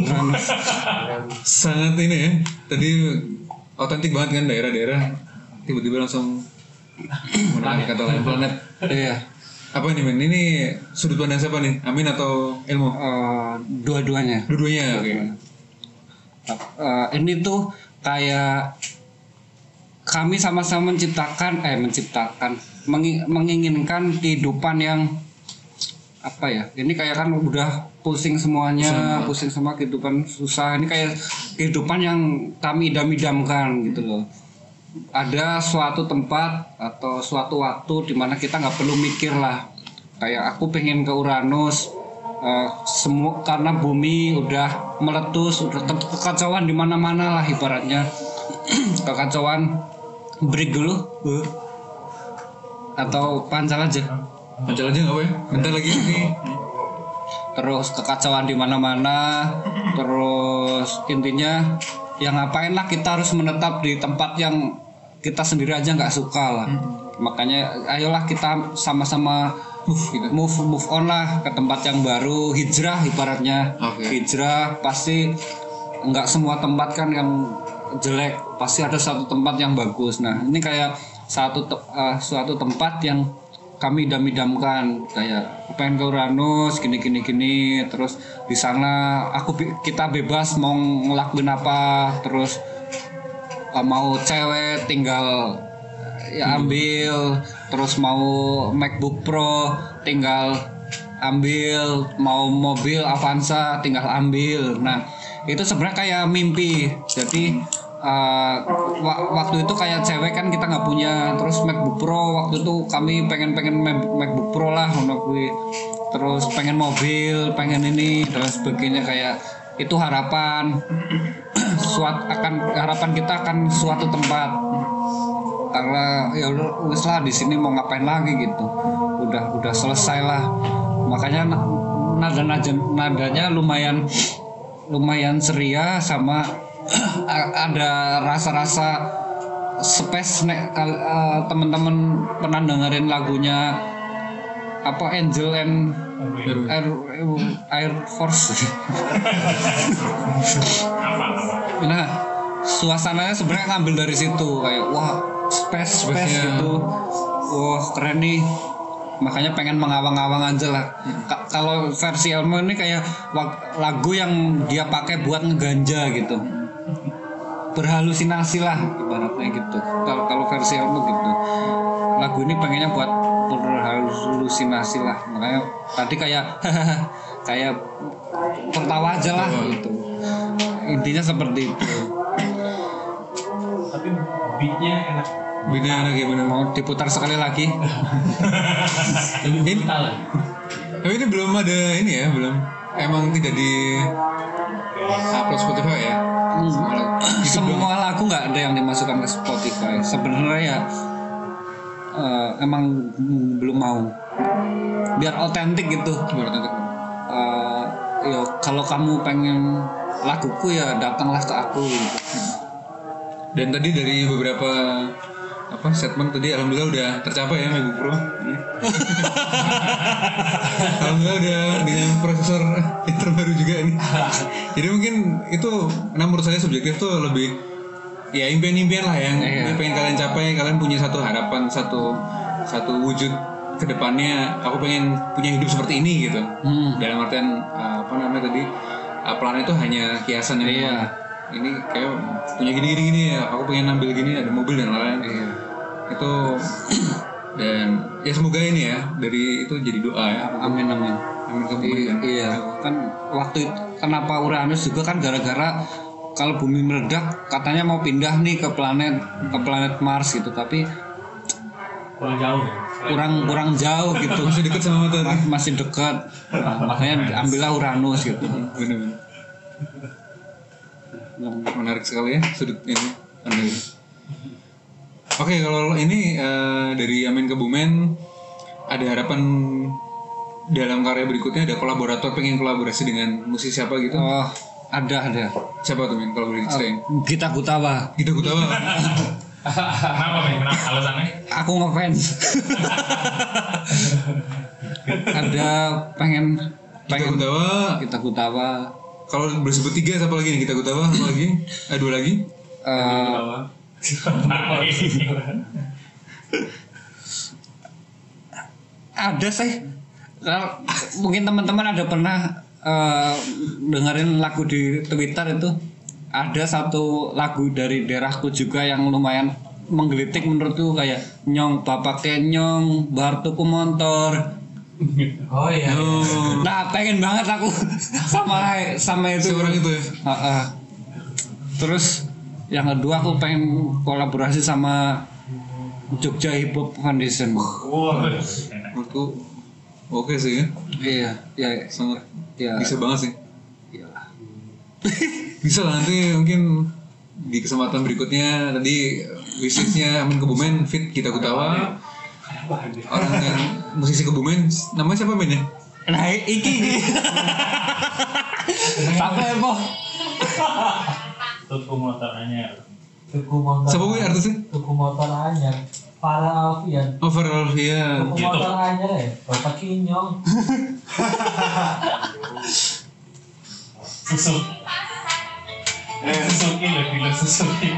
Uranus. Sangat ini ya. Tadi otentik banget kan daerah-daerah tiba-tiba langsung menemukan kata lain planet. iya Apa ini men? Ini sudut pandang siapa nih? Amin atau ilmu? Eh, dua-duanya Dua-duanya. Oke. Eh, ini tuh kayak kami sama-sama menciptakan eh menciptakan mengi- menginginkan kehidupan yang apa ya ini kayak kan udah pusing semuanya pusing semua. kehidupan susah. Ini kayak kehidupan yang kami idam-idamkan gitu loh. Ada suatu tempat atau suatu waktu di mana kita nggak perlu mikir lah. Kayak aku pengen ke Uranus eh, semua karena bumi udah meletus udah ke- kekacauan di mana-mana lah ibaratnya. Kekacauan break dulu. Bu. atau pancal aja. Pancal aja nggak apa ya? Bentar lagi. ini. terus kekacauan di mana-mana. Terus intinya yang ngapain lah kita harus menetap di tempat yang kita sendiri aja nggak suka lah. Makanya ayolah kita sama-sama move gitu. move move on lah ke tempat yang baru. Hijrah ibaratnya. Oke. hijrah pasti nggak semua tempat kan yang jelek. Pasti ada satu tempat yang bagus. Nah ini kayak satu te- eh, suatu tempat yang kami idam-idamkan kayak pengen ke Uranus gini gini gini. Terus di sana aku kita bebas mau ngelakuin apa terus eh, mau cewek tinggal eh, ya ambil terus mau MacBook Pro tinggal ambil mau mobil Avanza tinggal ambil. Nah itu sebenarnya kayak mimpi. Jadi wa- waktu itu kayak cewek kan kita nggak punya terus MacBook Pro waktu itu kami pengen pengen Mac- MacBook Pro lah ngono kuwi. terus pengen mobil pengen ini dan sebagainya kayak itu harapan. Suat akan harapan kita akan suatu tempat. Karena ya udah lah di sini mau ngapain lagi gitu. Udah udah selesai lah. Makanya na- nada nada nadanya lumayan lumayan ceria sama ada rasa-rasa space nek kal- eh, teman-teman pernah dengerin lagunya apa Angel and Air, Air Force? Nah suasananya sebenarnya ngambil dari situ kayak wah space space Space-nya. gitu. Wah keren nih. Makanya pengen mengawang-awang aja lah. Ka- kalau versi Elmo ini kayak lagu yang dia pakai buat ngeganja gitu berhalusinasi lah ibaratnya gitu kalau kalau versi Elmo gitu lagu ini pengennya buat berhalusinasi lah makanya tadi kayak kayak tertawa aja lah gitu intinya seperti itu Tapi beatnya enak. Beda anak gimana? mau diputar sekali lagi Lebih brutal. Tapi ini belum ada ini ya, belum. Emang tidak di upload Spotify ya? Semua lagu. semua lagu nggak ada yang dimasukkan ke Spotify sebenarnya ya eh, emang belum mau biar otentik gitu tentu. Eh, ya kalau kamu pengen laguku ya datanglah ke aku gitu. Dan tadi dari beberapa apa statement tadi alhamdulillah udah tercapai ya MacBook Pro. alhamdulillah udah dengan prosesor yang terbaru juga nih. Jadi mungkin itu nah menurut saya subjektif tuh lebih ya impian-impian lah yang Iya. pengen kalian capai kalian punya satu harapan satu satu wujud ke depannya aku pengen punya hidup seperti ini gitu Hmm. dalam artian uh, apa namanya tadi uh, plan itu hanya hiasan yang Iya. Ini kayak punya gini gini gini aku pengen ambil gini ada mobil dan lain-lain. Iya. itu dan ya semoga ini ya dari itu jadi doa ya. Amin amin. Amin. Kamu I- berikan. iya. Kan waktu itu kenapa Uranus juga kan gara-gara kalau bumi meledak katanya mau pindah nih ke planet ke planet Mars gitu. Tapi Kurang jauh ya. kurang kurang jauh gitu. Masih deket sama matahari Ma- masih dekat. Nah, makanya ambillah Uranus gitu. Benar-benar menarik sekali ya sudut ini. Oke kalau ini eh, dari Amin ke Bumen ada harapan dalam karya berikutnya ada kolaborator pengen kolaborasi dengan musisi siapa gitu? oh ada ada Siapa tuh Min kalau boleh diceritain? Gita Gutawa Kita Gutawa. Kenapa men? Kenapa alasannya? aku ngefans ada pengen Kita pengen Gutawa. kita Gutawa Kalau bersebut tiga siapa lagi nih? Kita Gutawa apa lagi? Eh dua lagi? eh, ada sih mungkin teman-teman ada pernah eh, dengerin lagu di Twitter itu ada satu lagu dari daerahku juga yang lumayan menggelitik menurutku kayak nyong bapak kenyong bar tuku motor Oh iya. Oh, nah pengen banget aku sama sama itu si orang itu ya. Heeh. terus yang kedua aku pengen kolaborasi sama Jogja Hip Hop Foundation Wah. Menurutku oke sih ya. iya iya Sangat iya bisa banget sih. iyalah. Bisa lah nanti mungkin di kesempatan berikutnya tadi wishlistnya Amin Kebumen fit kita Gutawa orang yang musisi Kebumen namanya siapa men ya? nah iki iki sampai apa Tuku motor anyar. Tuku motor. Siapa gue artisnya? Tuku motor anyar. Para Alfian. Oh Farel Alfian. Tuku motor anyar ya. Bapak Kinyong. Susuk. Susukin loh, gila susukin.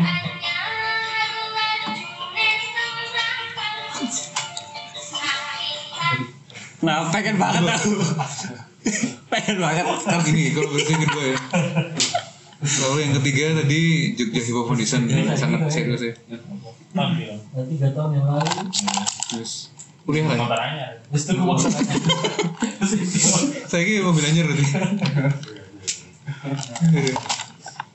Nah pengen banget aku pengen banget Ntar gini kalau versi kedua ya. Lalu yang ketiga tadi Jogja Hip Hop Foundation sangat serius ya. Tiga tahun yang lalu. Terus kuliah lah. ya. Terus. Saya kira mobil anyar berarti.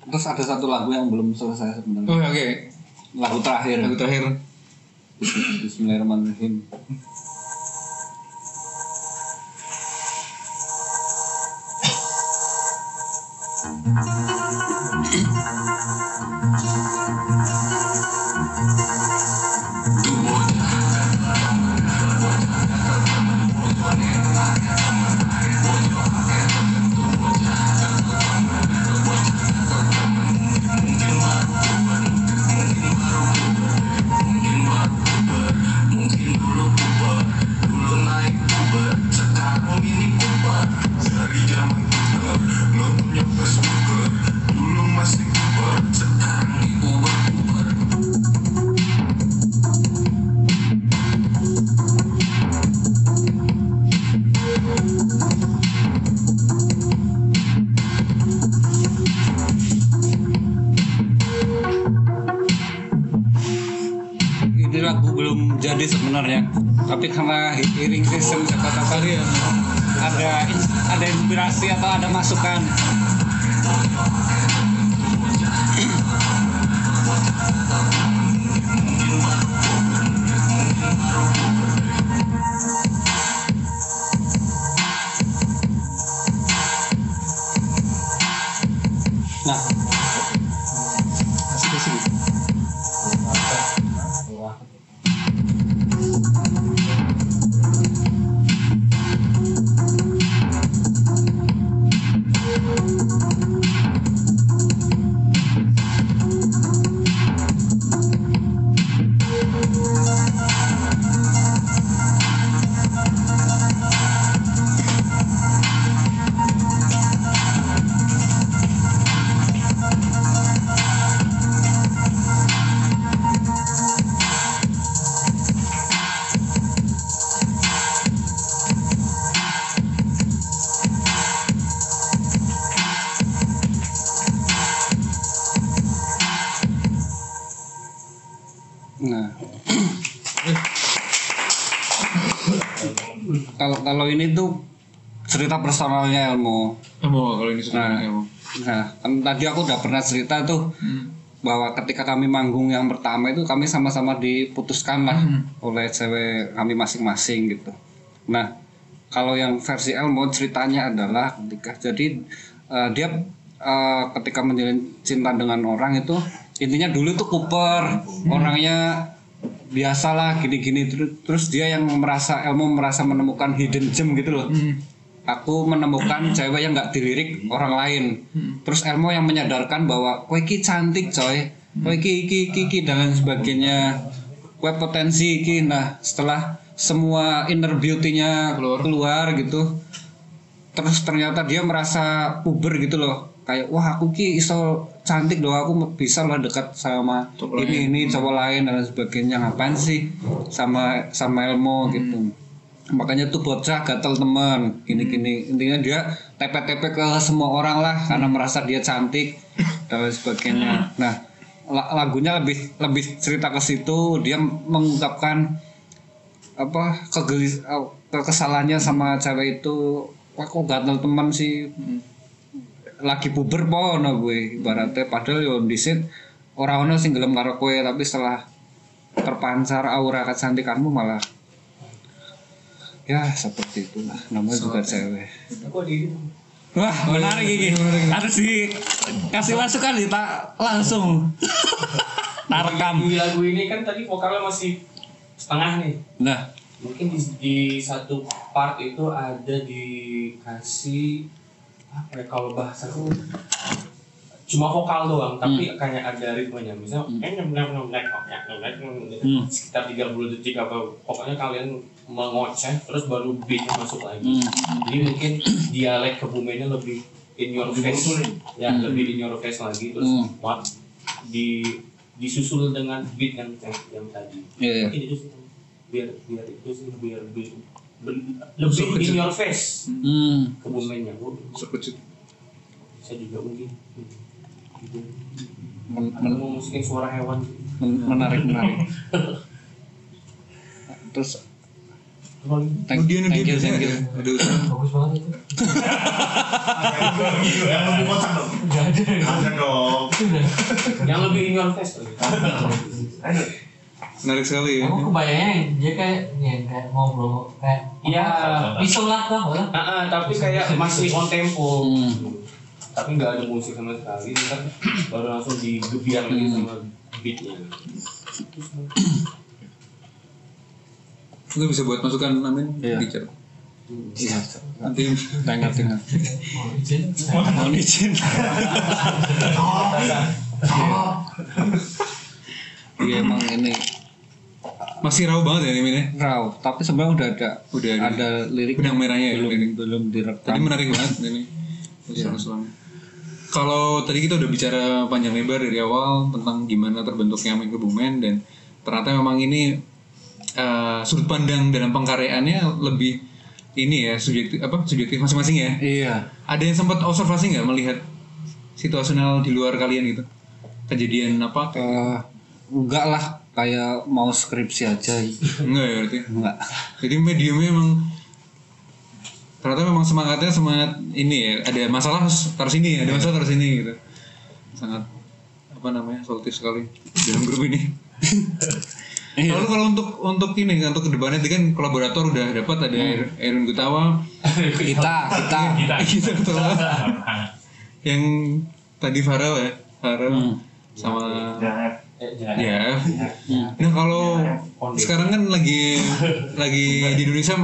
terus ada satu lagu yang belum selesai sebenarnya Oh oke. lagu terakhir Lagu terakhir. Bismillahirrahmanirrahim ini sebenarnya tapi karena hearing system tahu kali ya ada ada inspirasi atau ada masukan cerita personalnya Elmo. Emo kalau ini sudah Nah. Emo. Nah, kan tadi aku udah pernah cerita tuh Hmm. bahwa ketika kami manggung yang pertama itu kami sama-sama diputuskan lah oleh cewek kami masing-masing gitu. Nah, kalau yang versi Elmo ceritanya adalah ketika jadi eh, dia eh, ketika menjalin cinta dengan orang itu intinya dulu tuh kuper orangnya biasalah gini-gini terus terus dia yang merasa Elmo merasa menemukan hidden gem gitu loh aku menemukan cewek yang nggak dilirik orang lain. Terus Elmo yang menyadarkan bahwa kowe ki cantik coy. Oh iki iki iki, iki dan lain sebagainya. Kue potensi iki. Nah setelah semua inner beauty-nya Keluar. keluar gitu terus ternyata dia merasa puber gitu loh. Kayak wah aku ki iso cantik loh. Aku bisa lah dekat sama Cowok ini ini cowok lain dan lain sebagainya. Ngapain sih sama sama Elmo gitu makanya tuh bocah gatel teman. Gini gini intinya dia tepe-tepe ke semua orang lah karena merasa dia cantik dan lain sebagainya. Nah la- lagunya lebih lebih cerita ke situ. Dia mengungkapkan apa kegelis kekesalannya sama cewek itu. Wah kok gatel teman sih? Lagi puber po gue ibaratnya. Padahal yo disit orang ono sing gelem karo kowe tapi setelah terpancar aura kecantikanmu malah ya seperti itulah. Namanya juga cewek. wah menarik ini. Harus dikasih masukan nih tak langsung. Tak rekam Di lagu ini kan tadi vokalnya masih setengah nih. nah. Mungkin di, di satu part itu ada dikasih apa ya kalau bahasa cuma vokal doang tapi hmm. kayak ada ritmenya misalnya hmm. enak enak enak black hmm. sekitar 30 detik apa pokoknya kalian mengoceh terus baru beatnya masuk lagi hmm. jadi mungkin dialek kebumennya lebih in your face ya hmm. lebih in your face lagi terus hmm. what di disusul dengan beat yang yang, yang tadi yeah. mungkin itu sih biar biar itu sih biar, lebih lebih in your face hmm. kebumennya sekecil saya juga mungkin gitu. Men- men- suara hewan men- menarik menarik terus thank, Oh, dia thank you thank you biasanya ada usaha. Bagus banget itu. Yang lebih kocak dong. Gak ada. Ada dong. Yang lebih in your face. Menarik sekali ya. Aku kebayangnya dia kayak ya, kayak ngobrol kayak Iya. pisau lah lah. Ah, ah, tapi kayak masih on tempo Hmm. Tapi nggak ada musik sama sekali ntar baru langsung digebiar lagi sama beatnya Itu bisa buat masukan amin Iya. di chat. iya Nanti Mau izin. mohon izin iya emang ini masih raw banget ya ini ini. raw tapi sebenarnya udah ada Udah ada. ada lirik Benang merahnya ya, belum lirik. belum direkam Tadi menarik banget ini. Usul-usulannya. Kalau tadi kita udah bicara panjang lebar dari awal tentang gimana terbentuknya Amin Kebumen dan ternyata memang ini eh, sudut pandang dalam pengkaryaannya lebih ini ya subjektif apa subjektif masing-masing ya. iya Ada yang sempat observasi nggak melihat situasional di luar kalian gitu? Kejadian apa? Eh, enggak lah kayak mau skripsi aja Enggak ya berarti. enggak Jadi mediumnya emang ternyata memang semangatnya semangat ini ya. Ada masalah harus taruh sini, ada masalah taruh sini gitu. Sangat apa namanya solutif sekali dalam grup ini. Iya. Lalu kalau untuk untuk ini untuk ke depannya tadi kan kolaborator udah dapat ada Erwin Gutawa, kita kita kita Gutawa, yang tadi Farel ya, Farel sama eh, jangan. ya. Nah kalau sekarang kan lagi lagi di Indonesia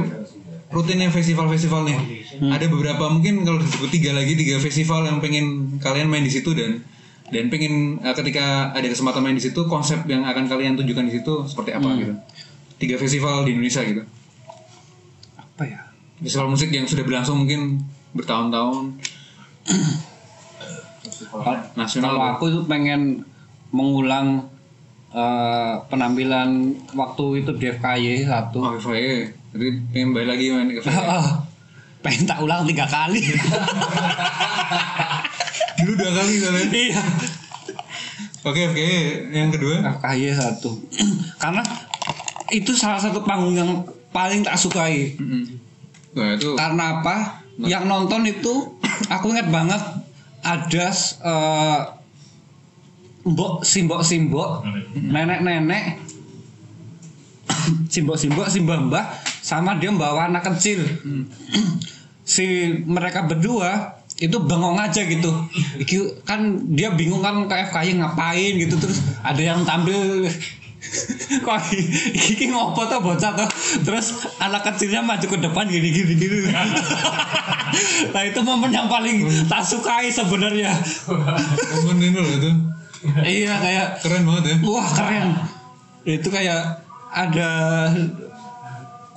rutinnya festival-festival nih. Ada beberapa mungkin kalau disebut tiga lagi tiga festival yang pengen kalian main di situ dan dan pengen eh, ketika ada kesempatan main di situ konsep yang akan kalian tunjukkan di situ seperti apa gitu. Tiga festival di Indonesia gitu. apa ya Festival musik yang sudah berlangsung mungkin bertahun-tahun. Nasional. kalau aku itu pengen mengulang eh, penampilan waktu itu di FKY satu Oh, FIA. Jadi pengen balik lagi main ke. Oh, pengen tak ulang tiga kali Dulu dua kali kalian. iya Oke, oke. Yang kedua. FKY satu karena itu salah satu panggung yang paling tak sukai Mm-mm. Wah, itu karena apa yang nonton itu aku ingat banget ada eh, mbok simbok simbok. Nenek nenek simbok simbok simbah mbah. Sama dia bawa anak kecil. Si mereka berdua itu bengong aja gitu. Kan dia bingung kan ke FKY ngapain gitu. Terus ada yang tampil kok iki ngopo tuh bocah tuh terus anak kecilnya maju ke depan gini gini gini. Nah itu momen yang paling tak sukai sebenarnya. Momen ini loh itu. Iya kayak Keren banget ya. wah keren itu kayak ada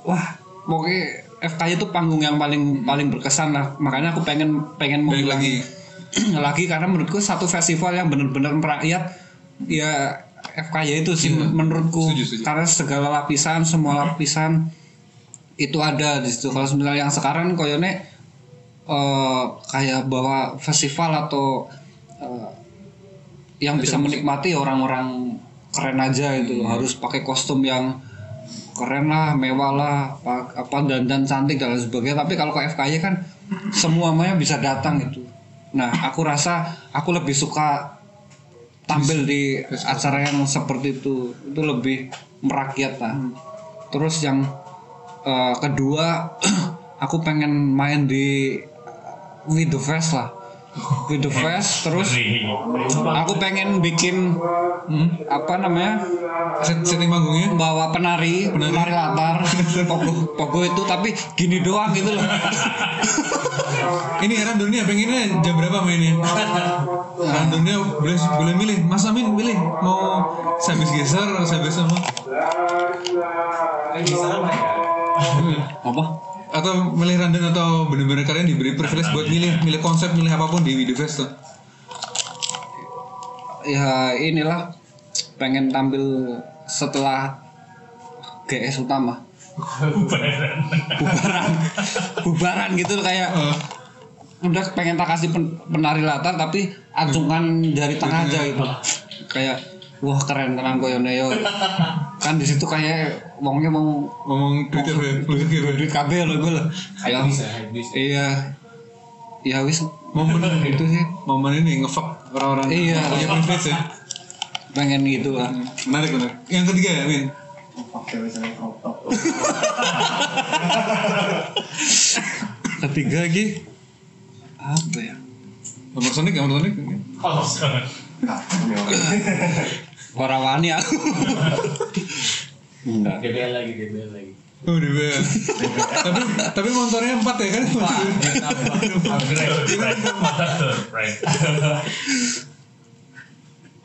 wah pokoknya FKY itu panggung yang paling paling berkesan lah makanya aku pengen pengen mengulang lagi. lagi karena menurutku satu festival yang benar-benar merakyat ya FKY itu sih menurutku Setuju, setuju. karena segala lapisan semua lapisan itu ada di situ kalau misalnya yang sekarang koyone eh, kayak bawa festival atau eh, yang bisa menikmati orang-orang keren aja itu loh. Harus pakai kostum yang keren lah mewah lah apa, apa dandan cantik dan lain sebagainya. Tapi kalau ke FKY kan semuanya bisa datang gitu. Nah aku rasa aku lebih suka tampil di acara yang seperti itu. Itu lebih merakyat lah. Terus yang eh, kedua aku pengen main di With the Fest lah With the Fest terus aku pengen bikin hmm, apa namanya Set, setting panggungnya. bawa penari penari latar pogo pogo itu tapi gini doang gitu loh Ini randomnya pengennya jam berapa mainnya? Randomnya boleh boleh milih. Mas Amin pilih mau sambil geser atau sambil sama apa atau milih random atau bener-bener kalian diberi privilege buat milih milih konsep milih apa pun di Video Fest tuh. ya inilah pengen tampil setelah GS utama. Bubaran. Bubaran. Gitu kayak udah pengen tak kasih pen- penari latar tapi acungan dari tengah aja gitu. Kayak wah keren tenan koyone yo kan di situ kayak wongnya mau Ngomong Twitter ya, duit kabel loh gue ya bisa bisa. Iya. Ya wis Momen itu sih. momen ini ngefuck orang-orang. Iya. punya privilege ya. pengen gitu lah. Menarik benar. Yang ketiga ya, Min. ketiga lagi? Apa ya? Nomor Sonic, nomor Sonic. warawani aku enggak DBL lagi DBL lagi Oh, di bawah. tapi tapi motornya empat ya kan?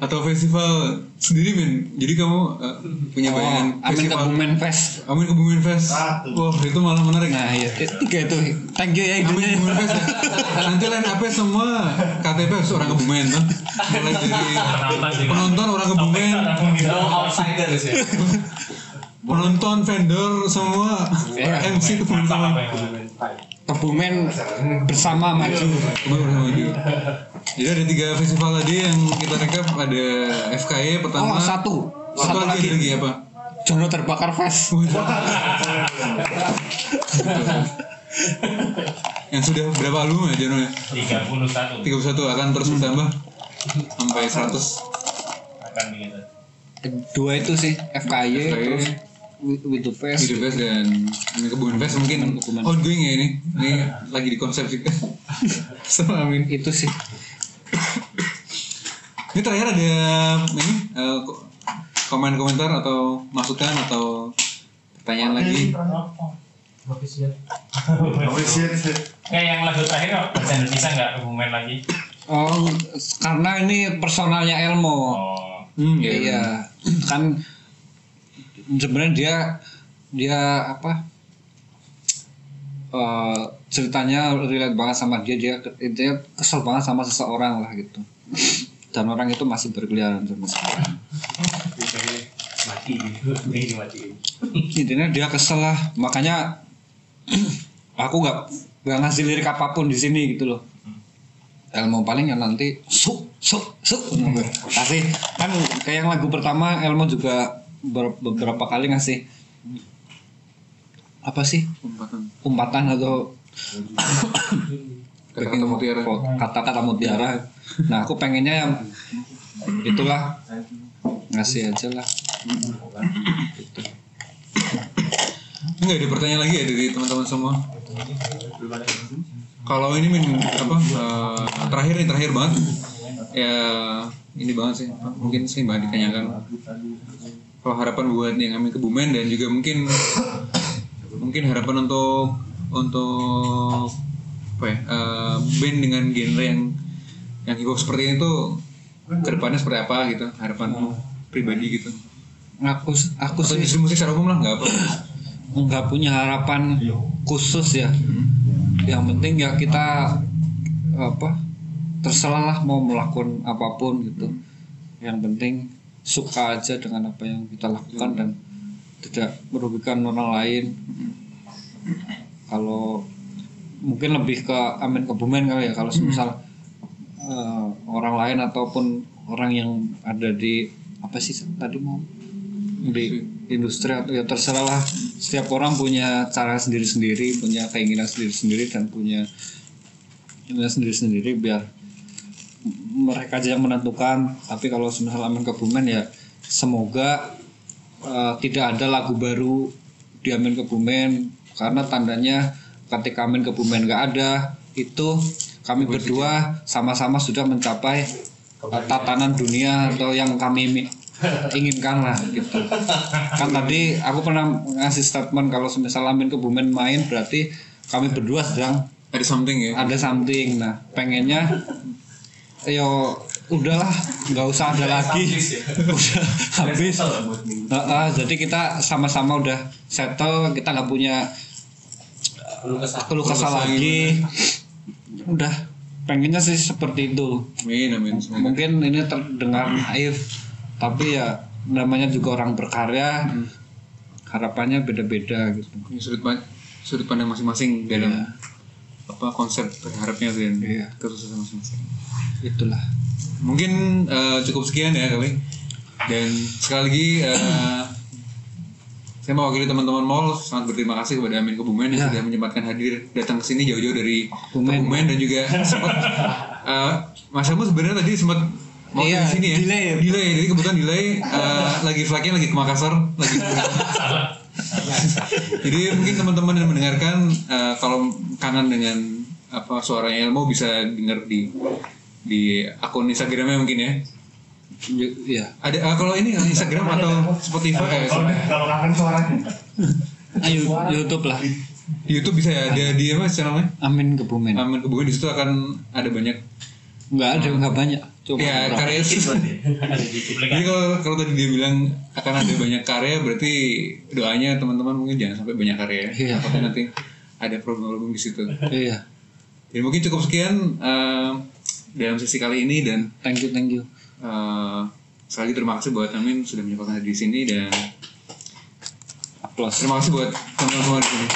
Atau festival sendiri, Min. Jadi kamu eh, punya bayangan oh, Amin festival Kebumen Fest Amin Kebumen Fest. Wah, itu malah menarik. nah iya tiga itu thank you ya Amin Kebumen Fest ya. Nanti lain apa semua KTP harus orang Kebumen kan. Mulai dari penonton orang Kebumen, no outsiders ya penonton, vendor semua Iya. MC Kebumen. Kebumen bersama maju Kebumen bersama maju. Jadi ada tiga festival tadi yang kita rekap ada FKY pertama. oh satu Satu, lagi, ada lagi apa? Jono terbakar Fest Yang sudah berapa album ya Jono ya? 31 31 akan terus bertambah sampai 100 akan begitu. dua itu sih FKY FKY. terus With with the Fest Video Fest dan ini Kebun Fest mungkin ongoing ya ini. Ini lagi di konsep juga. Sama Amin. itu sih Ini terakhir ada ini eh, ko- komen komentar atau masukan atau pertanyaan lagi. Kayak yang lagu terakhir kok bahasa Indonesia nggak kebumen lagi. oh karena ini personalnya Elmo. Oh, Hmm, iya. Kan sebenarnya dia dia apa eh, ceritanya relate banget sama dia dia dia kesel banget sama seseorang lah gitu. Dan orang itu masih berkeliaran sama sekarang mati gitu. Ini mati intinya dia kesel lah. Makanya aku nggak nggak ngasih lirik apa pun di sini gitu loh. Elmo paling yang nanti suk suk suk. Kasih kan kayak yang lagu pertama Elmo juga ber- beberapa kali ngasih apa sih? Umpatan. umpatan atau Kata-kata mutiara. kata-kata mutiara. Nah aku pengennya yang itulah. Ngasih aja lah. Enggak ada pertanyaan lagi ya dari teman-teman semua. Kalau ini min apa eh, terakhir nih terakhir banget. Ya ini banget sih mungkin sih banget ditanyakan. Kalau harapan buat yang kami kebumen dan juga mungkin mungkin harapan untuk untuk apa ya eh, band dengan genre yang yang hip hop seperti ini tuh ke depannya seperti apa gitu harapanmu pribadi gitu. Aku aku atau sih musik secara umum lah nggak apa nggak punya harapan khusus ya. Yang penting ya kita apa terserah lah mau melakukan apa pun gitu. Yang penting suka aja dengan apa yang kita lakukan dan tidak merugikan orang lain. Kalau mungkin lebih ke amin kebumen kali ya kalau misal eh, orang lain ataupun orang yang ada di apa sih tadi mau? Di industri. atau ya terserah lah. Setiap orang punya cara sendiri-sendiri punya keinginan sendiri-sendiri dan punya keinginan sendiri-sendiri biar mereka aja yang menentukan. Tapi kalau semisal Amin Kebumen ya semoga eh, tidak ada lagu baru di Amin Kebumen karena tandanya ketika Amin Kebumen nggak ada itu kami berdua sama-sama sudah mencapai eh, tatanan dunia atau yang kami mi- inginkan lah gitu. Kan tadi aku pernah ngasih statement kalau semisal Amin Kebumen main berarti kami berdua sedang ada something ya? Ada something. Nah pengennya yo udahlah nggak usah ada lagi. udah habis. Heeh, jadi kita sama-sama udah settle kita nggak punya keluh kesah lagi. udah pengennya sih seperti itu. Amin amin. Mungkin ini terdengar naif tapi ya namanya juga orang berkarya. Harapannya beda-beda gitu. Ini sudut pa- sudut pandang masing-masing dalam apa konsep berharapnya dan Iya. kesuksesan masing-masing. Itulah mungkin eh, cukup sekian ya kali dan sekali lagi eh, saya mewakili teman-teman mall sangat berterima kasih kepada Amin Kebumen yang Ya. sudah menyempatkan hadir datang ke sini jauh-jauh dari Kebumen. Kebumen dan juga sempat eh, Mas Amu sebenarnya tadi sempat mau Iya, di sini ya delay. delay jadi kebetulan delay eh, lagi flightnya lagi ke Makassar lagi jadi mungkin teman-teman yang mendengarkan eh, kalau kangen dengan apa suaranya Elmo bisa dengar di di akun Instagramnya mungkin ya? Y- iya. Ada ah, kalau ini Instagram atau Spotify eh, Kalau kalau kangen suaranya. ayo YouTube lah. YouTube bisa ya ada di apa channelnya Amin Kebumen. Amin kebumen di situ akan ada banyak. Nggak ada nggak banyak. Cuma ya karya jadi kalau kalau tadi dia bilang akan ada banyak karya berarti doanya teman-teman mungkin jangan sampai banyak karya ya. Iya. Takutnya nanti ada problem-problem di situ. Iya. Jadi mungkin cukup sekian eh, dalam sesi kali ini dan thank you thank you. eh, sekali lagi terima kasih buat Amin sudah menyempatkan hadir di sini dan applause terima kasih buat teman-teman di sini